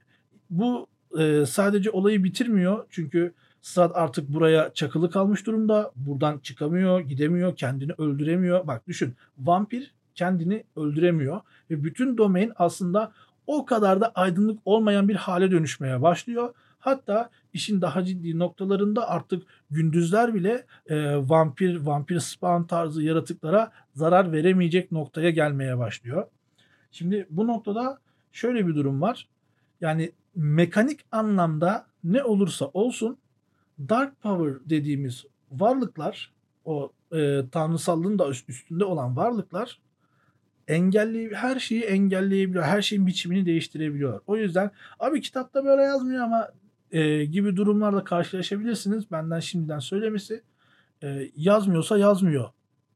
bu e, sadece olayı bitirmiyor. Çünkü Strad artık buraya çakılı kalmış durumda. Buradan çıkamıyor, gidemiyor, kendini öldüremiyor. Bak düşün vampir kendini öldüremiyor. Ve bütün domain aslında o kadar da aydınlık olmayan bir hale dönüşmeye başlıyor. Hatta işin daha ciddi noktalarında artık gündüzler bile e, vampir, vampir spawn tarzı yaratıklara zarar veremeyecek noktaya gelmeye başlıyor. Şimdi bu noktada şöyle bir durum var. Yani mekanik anlamda ne olursa olsun Dark Power dediğimiz varlıklar o e, tanrısallığın da üstünde olan varlıklar engelli her şeyi engelleyebiliyor. Her şeyin biçimini değiştirebiliyor. O yüzden abi kitapta böyle yazmıyor ama e, gibi durumlarla karşılaşabilirsiniz. Benden şimdiden söylemesi e, yazmıyorsa yazmıyor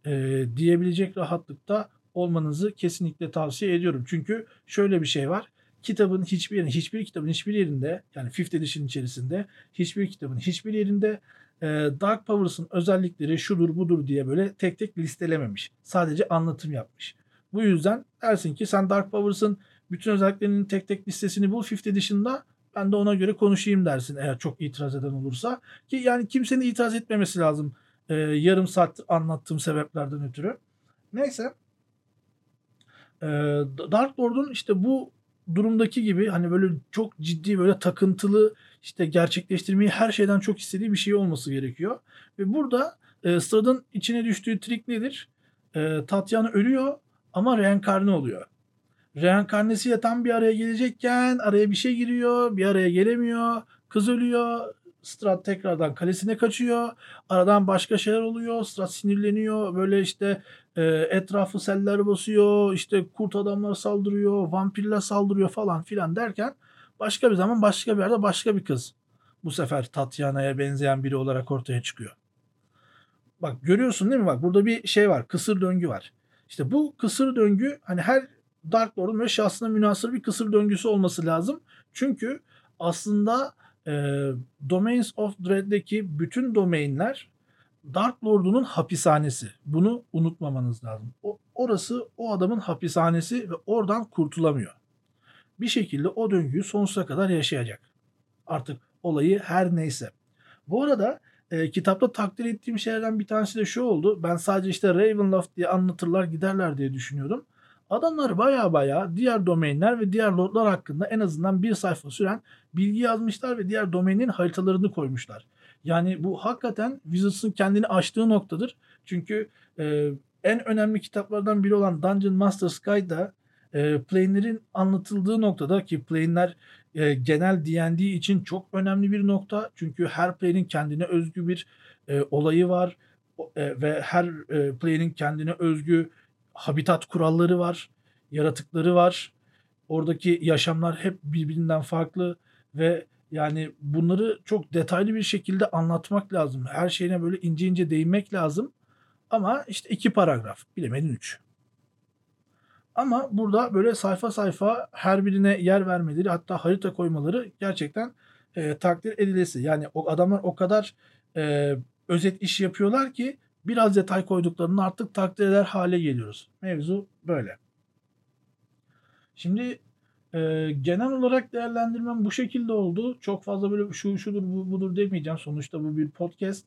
e, diyebilecek rahatlıkta olmanızı kesinlikle tavsiye ediyorum. Çünkü şöyle bir şey var. Kitabın hiçbir yerinde, hiçbir kitabın hiçbir yerinde yani Fifth Edition içerisinde hiçbir kitabın hiçbir yerinde e, Dark Powers'ın özellikleri şudur budur diye böyle tek tek listelememiş. Sadece anlatım yapmış. Bu yüzden dersin ki sen Dark Powers'ın bütün özelliklerinin tek tek listesini bul Fifth Edition'da ben de ona göre konuşayım dersin eğer çok itiraz eden olursa. Ki yani kimsenin itiraz etmemesi lazım e, yarım saat anlattığım sebeplerden ötürü. Neyse. Dark Lord'un işte bu durumdaki gibi hani böyle çok ciddi böyle takıntılı işte gerçekleştirmeyi her şeyden çok istediği bir şey olması gerekiyor. Ve burada e, Strad'ın içine düştüğü trik nedir? E, Tatyana ölüyor ama reenkarne oluyor. Reenkarnesiyle tam bir araya gelecekken araya bir şey giriyor, bir araya gelemiyor. Kız ölüyor, Strat tekrardan kalesine kaçıyor. Aradan başka şeyler oluyor. Strat sinirleniyor. Böyle işte e, etrafı seller basıyor. İşte kurt adamlar saldırıyor. Vampirler saldırıyor falan filan derken başka bir zaman başka bir yerde başka bir kız bu sefer Tatyana'ya benzeyen biri olarak ortaya çıkıyor. Bak görüyorsun değil mi? Bak burada bir şey var. Kısır döngü var. İşte bu kısır döngü hani her Dark Lord'un ve şahsına münasır bir kısır döngüsü olması lazım. Çünkü aslında e, Domains of Dread'deki bütün domainler Dark Lord'unun hapishanesi. Bunu unutmamanız lazım. O, orası o adamın hapishanesi ve oradan kurtulamıyor. Bir şekilde o döngüyü sonsuza kadar yaşayacak. Artık olayı her neyse. Bu arada e, kitapta takdir ettiğim şeylerden bir tanesi de şu oldu. Ben sadece işte Ravenloft diye anlatırlar giderler diye düşünüyordum. Adamlar baya baya diğer domainler ve diğer lordlar hakkında en azından bir sayfa süren bilgi yazmışlar ve diğer domainin haritalarını koymuşlar. Yani bu hakikaten Wizards'ın kendini aştığı noktadır. Çünkü e, en önemli kitaplardan biri olan Dungeon Master's Guide'da e, plane'lerin anlatıldığı noktada ki plane'ler e, genel D&D için çok önemli bir nokta. Çünkü her plane'in kendine özgü bir e, olayı var e, ve her e, plane'in kendine özgü habitat kuralları var, yaratıkları var. Oradaki yaşamlar hep birbirinden farklı ve yani bunları çok detaylı bir şekilde anlatmak lazım. Her şeyine böyle ince ince değinmek lazım. Ama işte iki paragraf, bilemedin üç. Ama burada böyle sayfa sayfa her birine yer vermeleri hatta harita koymaları gerçekten e, takdir edilesi. Yani o adamlar o kadar e, özet iş yapıyorlar ki biraz detay koyduklarını artık takdir eder hale geliyoruz. Mevzu böyle. Şimdi e, genel olarak değerlendirmem bu şekilde oldu. Çok fazla böyle şu şudur bu, budur demeyeceğim. Sonuçta bu bir podcast.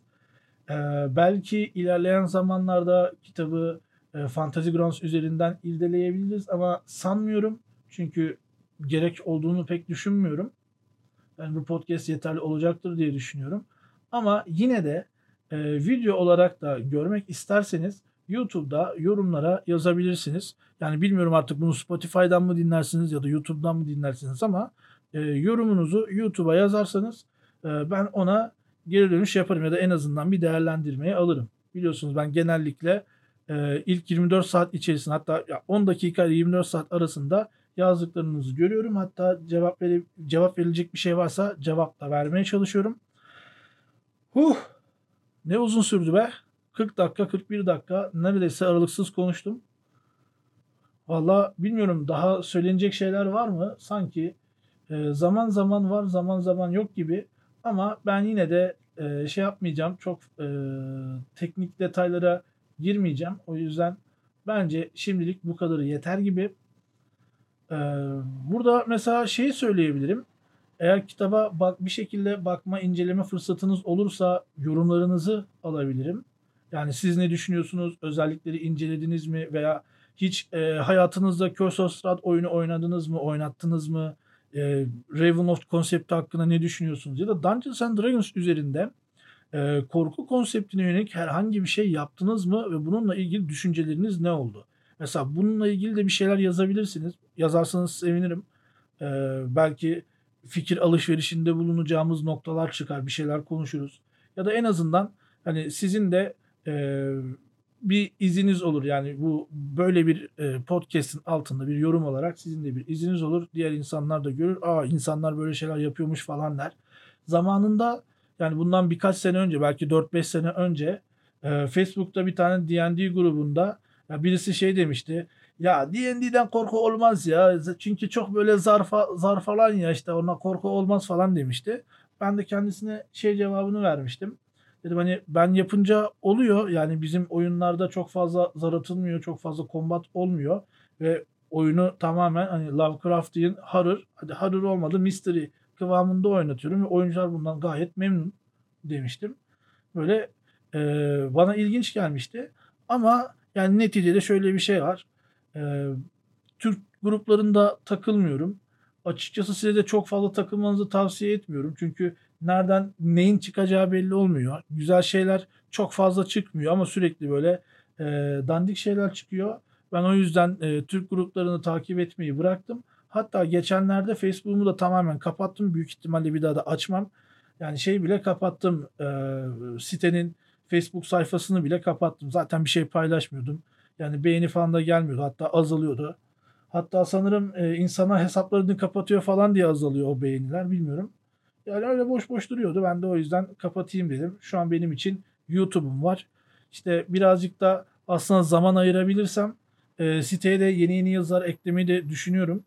E, belki ilerleyen zamanlarda kitabı e, Fantasy Grounds üzerinden irdeleyebiliriz ama sanmıyorum. Çünkü gerek olduğunu pek düşünmüyorum. Yani bu podcast yeterli olacaktır diye düşünüyorum. Ama yine de e, video olarak da görmek isterseniz YouTube'da yorumlara yazabilirsiniz. Yani bilmiyorum artık bunu Spotify'dan mı dinlersiniz ya da YouTube'dan mı dinlersiniz ama e, yorumunuzu YouTube'a yazarsanız e, ben ona geri dönüş yaparım ya da en azından bir değerlendirmeye alırım. Biliyorsunuz ben genellikle e, ilk 24 saat içerisinde hatta 10 dakika ile 24 saat arasında yazdıklarınızı görüyorum. Hatta cevap veri, cevap verilecek bir şey varsa cevap da vermeye çalışıyorum. Huh! Ne uzun sürdü be. 40 dakika 41 dakika neredeyse aralıksız konuştum. Valla bilmiyorum daha söylenecek şeyler var mı? Sanki e, zaman zaman var zaman zaman yok gibi. Ama ben yine de e, şey yapmayacağım. Çok e, teknik detaylara girmeyeceğim. O yüzden bence şimdilik bu kadarı yeter gibi. Ee, burada mesela şeyi söyleyebilirim. Eğer kitaba bak bir şekilde bakma, inceleme fırsatınız olursa yorumlarınızı alabilirim. Yani siz ne düşünüyorsunuz? Özellikleri incelediniz mi? Veya hiç e, hayatınızda Curse oyunu oynadınız mı? Oynattınız mı? E, Ravenloft konsepti hakkında ne düşünüyorsunuz? Ya da Dungeons and Dragons üzerinde e, korku konseptine yönelik herhangi bir şey yaptınız mı? Ve bununla ilgili düşünceleriniz ne oldu? Mesela bununla ilgili de bir şeyler yazabilirsiniz. Yazarsanız sevinirim. E, belki fikir alışverişinde bulunacağımız noktalar çıkar. Bir şeyler konuşuruz. Ya da en azından hani sizin de e, bir iziniz olur. Yani bu böyle bir e, podcast'in altında bir yorum olarak sizin de bir iziniz olur. Diğer insanlar da görür. Aa insanlar böyle şeyler yapıyormuş falan der. Zamanında yani bundan birkaç sene önce belki 4-5 sene önce e, Facebook'ta bir tane D&D grubunda ya birisi şey demişti. Ya D&D'den korku olmaz ya. Çünkü çok böyle zarfa, zar falan ya işte ona korku olmaz falan demişti. Ben de kendisine şey cevabını vermiştim. Dedim hani ben yapınca oluyor. Yani bizim oyunlarda çok fazla zar atılmıyor. Çok fazla kombat olmuyor. Ve oyunu tamamen hani Lovecraftian horror. Hadi horror olmadı mystery kıvamında oynatıyorum. Ve oyuncular bundan gayet memnun demiştim. Böyle e, bana ilginç gelmişti. Ama yani neticede şöyle bir şey var. E, Türk gruplarında takılmıyorum. Açıkçası size de çok fazla takılmanızı tavsiye etmiyorum. Çünkü nereden neyin çıkacağı belli olmuyor. Güzel şeyler çok fazla çıkmıyor ama sürekli böyle e, dandik şeyler çıkıyor. Ben o yüzden e, Türk gruplarını takip etmeyi bıraktım. Hatta geçenlerde Facebook'umu da tamamen kapattım. Büyük ihtimalle bir daha da açmam. Yani şey bile kapattım. E, sitenin Facebook sayfasını bile kapattım. Zaten bir şey paylaşmıyordum. Yani beğeni falan da gelmiyordu. Hatta azalıyordu. Hatta sanırım e, insana hesaplarını kapatıyor falan diye azalıyor o beğeniler. Bilmiyorum. Yani öyle boş boş duruyordu. Ben de o yüzden kapatayım dedim. Şu an benim için YouTube'um var. İşte birazcık da aslında zaman ayırabilirsem e, siteye de yeni yeni yazılar eklemeyi de düşünüyorum.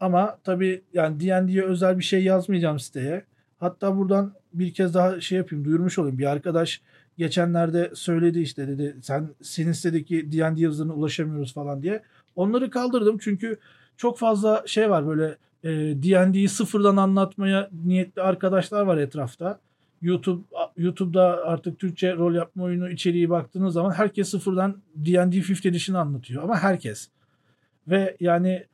Ama tabii yani D&D'ye özel bir şey yazmayacağım siteye. Hatta buradan bir kez daha şey yapayım, duyurmuş olayım. Bir arkadaş geçenlerde söyledi işte dedi sen senin sitedeki D&D yazılarına ulaşamıyoruz falan diye. Onları kaldırdım çünkü çok fazla şey var böyle e, D&D'yi sıfırdan anlatmaya niyetli arkadaşlar var etrafta. YouTube YouTube'da artık Türkçe rol yapma oyunu içeriği baktığınız zaman herkes sıfırdan D&D 5th Edition anlatıyor ama herkes. Ve yani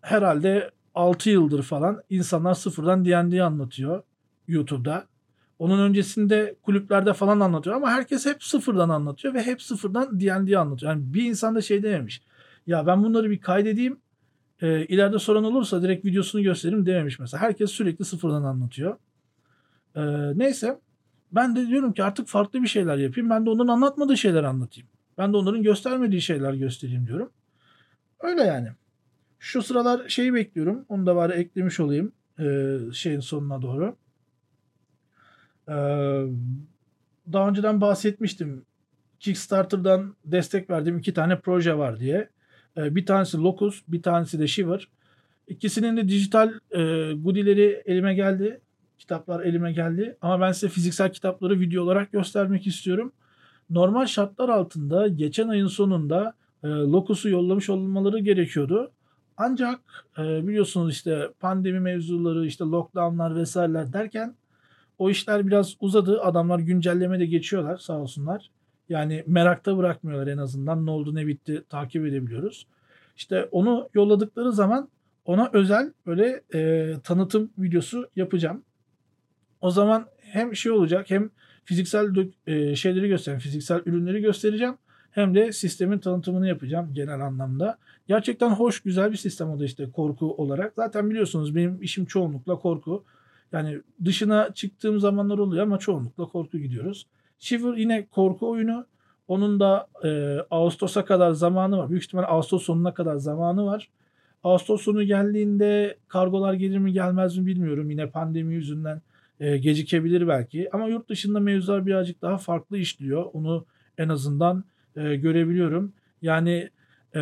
herhalde 6 yıldır falan insanlar sıfırdan D&D anlatıyor YouTube'da. Onun öncesinde kulüplerde falan anlatıyor ama herkes hep sıfırdan anlatıyor ve hep sıfırdan D&D anlatıyor. Yani bir insan da şey dememiş. Ya ben bunları bir kaydedeyim. E, ileride sorun olursa direkt videosunu gösteririm dememiş mesela. Herkes sürekli sıfırdan anlatıyor. E, neyse ben de diyorum ki artık farklı bir şeyler yapayım. Ben de onların anlatmadığı şeyler anlatayım. Ben de onların göstermediği şeyler göstereyim diyorum. Öyle yani. Şu sıralar şeyi bekliyorum. Onu da bari eklemiş olayım. E, şeyin sonuna doğru. E, daha önceden bahsetmiştim. Kickstarter'dan destek verdiğim iki tane proje var diye. E, bir tanesi Locus, bir tanesi de Shiver. İkisinin de dijital e, goodie'leri elime geldi. Kitaplar elime geldi. Ama ben size fiziksel kitapları video olarak göstermek istiyorum. Normal şartlar altında geçen ayın sonunda e, Locus'u yollamış olmaları gerekiyordu. Ancak e, biliyorsunuz işte pandemi mevzuları, işte lockdownlar vesaireler derken o işler biraz uzadı. Adamlar güncelleme de geçiyorlar sağ olsunlar. Yani merakta bırakmıyorlar en azından. Ne oldu ne bitti takip edebiliyoruz. İşte onu yolladıkları zaman ona özel böyle e, tanıtım videosu yapacağım. O zaman hem şey olacak hem fiziksel e, şeyleri göstereceğim, fiziksel ürünleri göstereceğim. Hem de sistemin tanıtımını yapacağım genel anlamda. Gerçekten hoş, güzel bir sistem o da işte korku olarak. Zaten biliyorsunuz benim işim çoğunlukla korku. Yani dışına çıktığım zamanlar oluyor ama çoğunlukla korku gidiyoruz. Shiver yine korku oyunu. Onun da e, Ağustos'a kadar zamanı var. Büyük ihtimal Ağustos sonuna kadar zamanı var. Ağustos sonu geldiğinde kargolar gelir mi gelmez mi bilmiyorum. Yine pandemi yüzünden e, gecikebilir belki. Ama yurt dışında mevzular birazcık daha farklı işliyor. Onu en azından e, görebiliyorum. Yani e,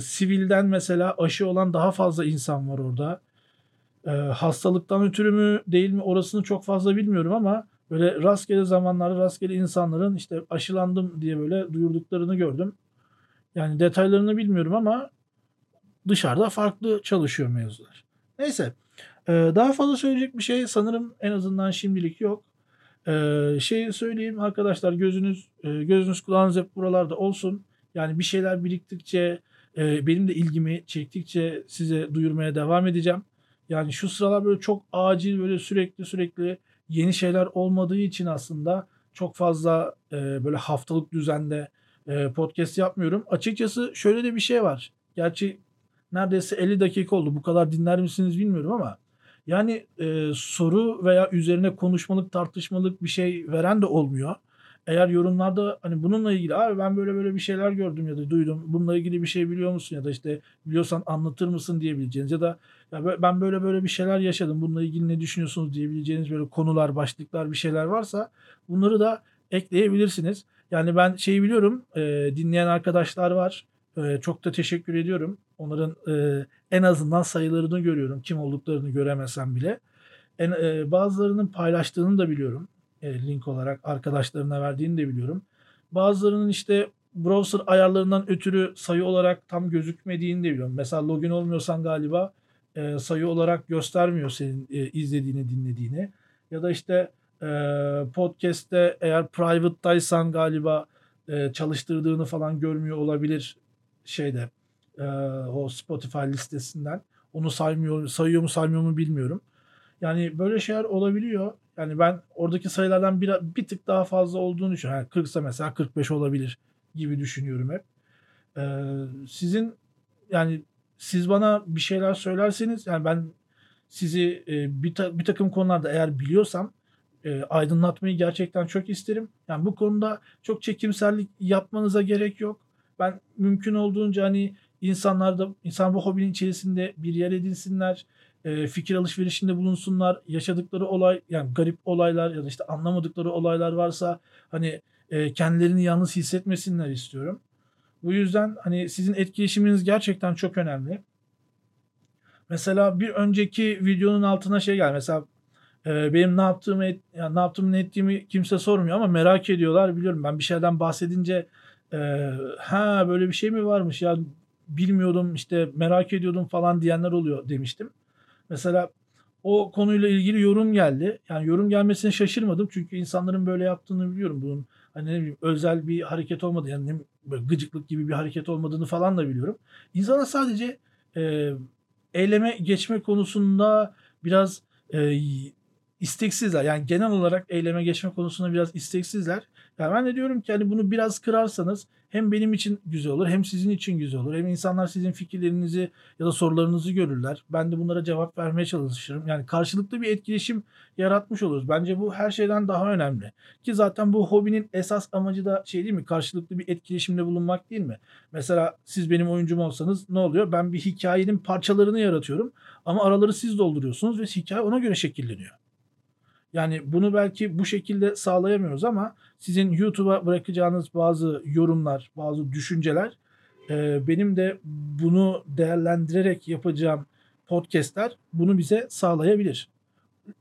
sivilden mesela aşı olan daha fazla insan var orada. E, hastalıktan ötürü mü değil mi orasını çok fazla bilmiyorum ama böyle rastgele zamanlarda rastgele insanların işte aşılandım diye böyle duyurduklarını gördüm. Yani detaylarını bilmiyorum ama dışarıda farklı çalışıyor mevzular. Neyse. Ee, daha fazla söyleyecek bir şey sanırım en azından şimdilik yok. Ee, şey söyleyeyim arkadaşlar gözünüz e, gözünüz kulağınız hep buralarda olsun. Yani bir şeyler biriktikçe e, benim de ilgimi çektikçe size duyurmaya devam edeceğim. Yani şu sıralar böyle çok acil böyle sürekli sürekli yeni şeyler olmadığı için aslında çok fazla e, böyle haftalık düzende e, podcast yapmıyorum. Açıkçası şöyle de bir şey var. Gerçi neredeyse 50 dakika oldu. Bu kadar dinler misiniz bilmiyorum ama yani e, soru veya üzerine konuşmalık, tartışmalık bir şey veren de olmuyor. Eğer yorumlarda hani bununla ilgili abi ben böyle böyle bir şeyler gördüm ya da duydum. Bununla ilgili bir şey biliyor musun ya da işte biliyorsan anlatır mısın diyebileceğiniz ya da ya ben böyle böyle bir şeyler yaşadım. Bununla ilgili ne düşünüyorsunuz diyebileceğiniz böyle konular, başlıklar bir şeyler varsa bunları da ekleyebilirsiniz. Yani ben şeyi biliyorum e, dinleyen arkadaşlar var. E, çok da teşekkür ediyorum. Onların e, en azından sayılarını görüyorum. Kim olduklarını göremesem bile. En, e, bazılarının paylaştığını da biliyorum. E, link olarak arkadaşlarına verdiğini de biliyorum. Bazılarının işte browser ayarlarından ötürü sayı olarak tam gözükmediğini de biliyorum. Mesela login olmuyorsan galiba e, sayı olarak göstermiyor senin e, izlediğini, dinlediğini. Ya da işte podcast'te eğer private'daysan galiba çalıştırdığını falan görmüyor olabilir şeyde o Spotify listesinden. Onu saymıyor, sayıyor mu saymıyor mu bilmiyorum. Yani böyle şeyler olabiliyor. Yani ben oradaki sayılardan bir, bir tık daha fazla olduğunu düşünüyorum. Yani 40 ise mesela 45 olabilir gibi düşünüyorum hep. Ee, sizin yani siz bana bir şeyler söylerseniz yani ben sizi e, bir, ta, bir takım konularda eğer biliyorsam e, aydınlatmayı gerçekten çok isterim. Yani bu konuda çok çekimsellik yapmanıza gerek yok. Ben mümkün olduğunca hani insanlar da insan bu hobinin içerisinde bir yer edinsinler, e, fikir alışverişinde bulunsunlar, yaşadıkları olay yani garip olaylar ya da işte anlamadıkları olaylar varsa hani e, kendilerini yalnız hissetmesinler istiyorum. Bu yüzden hani sizin etkileşiminiz gerçekten çok önemli. Mesela bir önceki videonun altına şey gel mesela e, benim ne yaptığımı yani ne yaptığımı ne ettiğimi kimse sormuyor ama merak ediyorlar biliyorum ben bir şeyden bahsedince ha böyle bir şey mi varmış ya bilmiyordum işte merak ediyordum falan diyenler oluyor demiştim. Mesela o konuyla ilgili yorum geldi. Yani yorum gelmesine şaşırmadım çünkü insanların böyle yaptığını biliyorum. Bunun hani ne bileyim özel bir hareket olmadı yani böyle gıcıklık gibi bir hareket olmadığını falan da biliyorum. İnsana sadece e, eyleme geçme konusunda biraz e, isteksizler. Yani genel olarak eyleme geçme konusunda biraz isteksizler. Yani ben de diyorum ki hani bunu biraz kırarsanız hem benim için güzel olur hem sizin için güzel olur. Hem insanlar sizin fikirlerinizi ya da sorularınızı görürler. Ben de bunlara cevap vermeye çalışırım. Yani karşılıklı bir etkileşim yaratmış oluruz. Bence bu her şeyden daha önemli. Ki zaten bu hobinin esas amacı da şey değil mi? Karşılıklı bir etkileşimde bulunmak değil mi? Mesela siz benim oyuncum olsanız ne oluyor? Ben bir hikayenin parçalarını yaratıyorum ama araları siz dolduruyorsunuz ve hikaye ona göre şekilleniyor. Yani bunu belki bu şekilde sağlayamıyoruz ama sizin YouTube'a bırakacağınız bazı yorumlar, bazı düşünceler e, benim de bunu değerlendirerek yapacağım podcastler bunu bize sağlayabilir.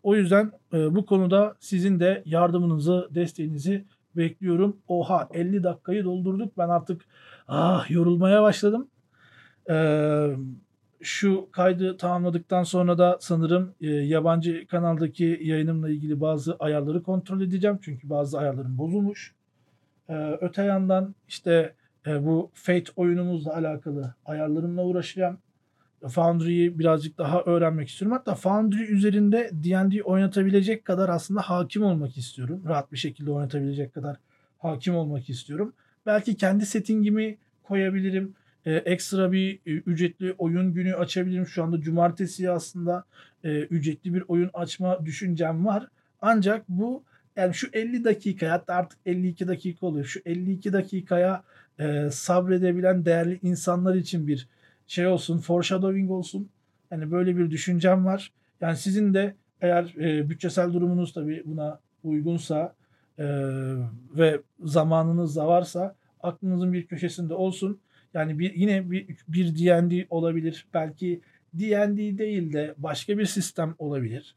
O yüzden e, bu konuda sizin de yardımınızı, desteğinizi bekliyorum. Oha 50 dakikayı doldurduk. Ben artık ah yorulmaya başladım. Eee şu kaydı tamamladıktan sonra da sanırım e, yabancı kanaldaki yayınımla ilgili bazı ayarları kontrol edeceğim. Çünkü bazı ayarlarım bozulmuş. E, öte yandan işte e, bu Fate oyunumuzla alakalı ayarlarımla uğraşacağım. Foundry'yi birazcık daha öğrenmek istiyorum. Hatta Foundry üzerinde D&D oynatabilecek kadar aslında hakim olmak istiyorum. Rahat bir şekilde oynatabilecek kadar hakim olmak istiyorum. Belki kendi settingimi koyabilirim e, ekstra bir e, ücretli oyun günü açabilirim. Şu anda cumartesi aslında e, ücretli bir oyun açma düşüncem var. Ancak bu yani şu 50 dakika hatta artık 52 dakika oluyor. Şu 52 dakikaya e, sabredebilen değerli insanlar için bir şey olsun, foreshadowing olsun. Yani böyle bir düşüncem var. Yani sizin de eğer e, bütçesel durumunuz tabii buna uygunsa e, ve zamanınız da varsa aklınızın bir köşesinde olsun. Yani bir yine bir, bir D&D olabilir. Belki D&D değil de başka bir sistem olabilir.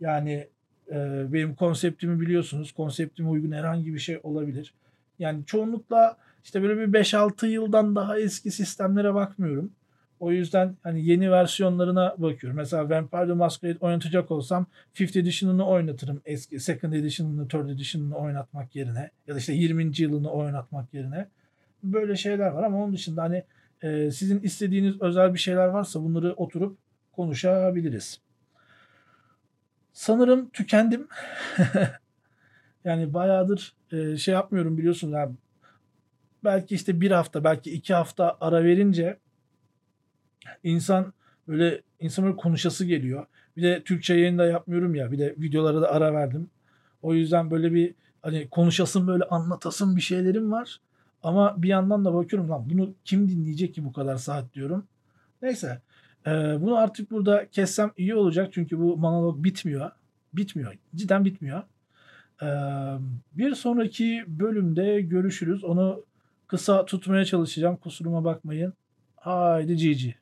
Yani e, benim konseptimi biliyorsunuz. Konseptime uygun herhangi bir şey olabilir. Yani çoğunlukla işte böyle bir 5-6 yıldan daha eski sistemlere bakmıyorum. O yüzden hani yeni versiyonlarına bakıyorum. Mesela Vampire the Masquerade oynatacak olsam 5th Edition'ını oynatırım. Eski Second Edition'ını, Third Edition'ını oynatmak yerine. Ya da işte 20. yılını oynatmak yerine böyle şeyler var ama onun dışında hani e, sizin istediğiniz özel bir şeyler varsa bunları oturup konuşabiliriz. Sanırım tükendim. [LAUGHS] yani bayağıdır e, şey yapmıyorum biliyorsun yani belki işte bir hafta belki iki hafta ara verince insan böyle insan böyle konuşası geliyor. Bir de Türkçe yayın da yapmıyorum ya bir de videolara da ara verdim. O yüzden böyle bir hani konuşasın böyle anlatasın bir şeylerim var. Ama bir yandan da bakıyorum lan bunu kim dinleyecek ki bu kadar saat diyorum. Neyse. E, bunu artık burada kessem iyi olacak. Çünkü bu monolog bitmiyor. Bitmiyor. Cidden bitmiyor. E, bir sonraki bölümde görüşürüz. Onu kısa tutmaya çalışacağım. Kusuruma bakmayın. Haydi GG.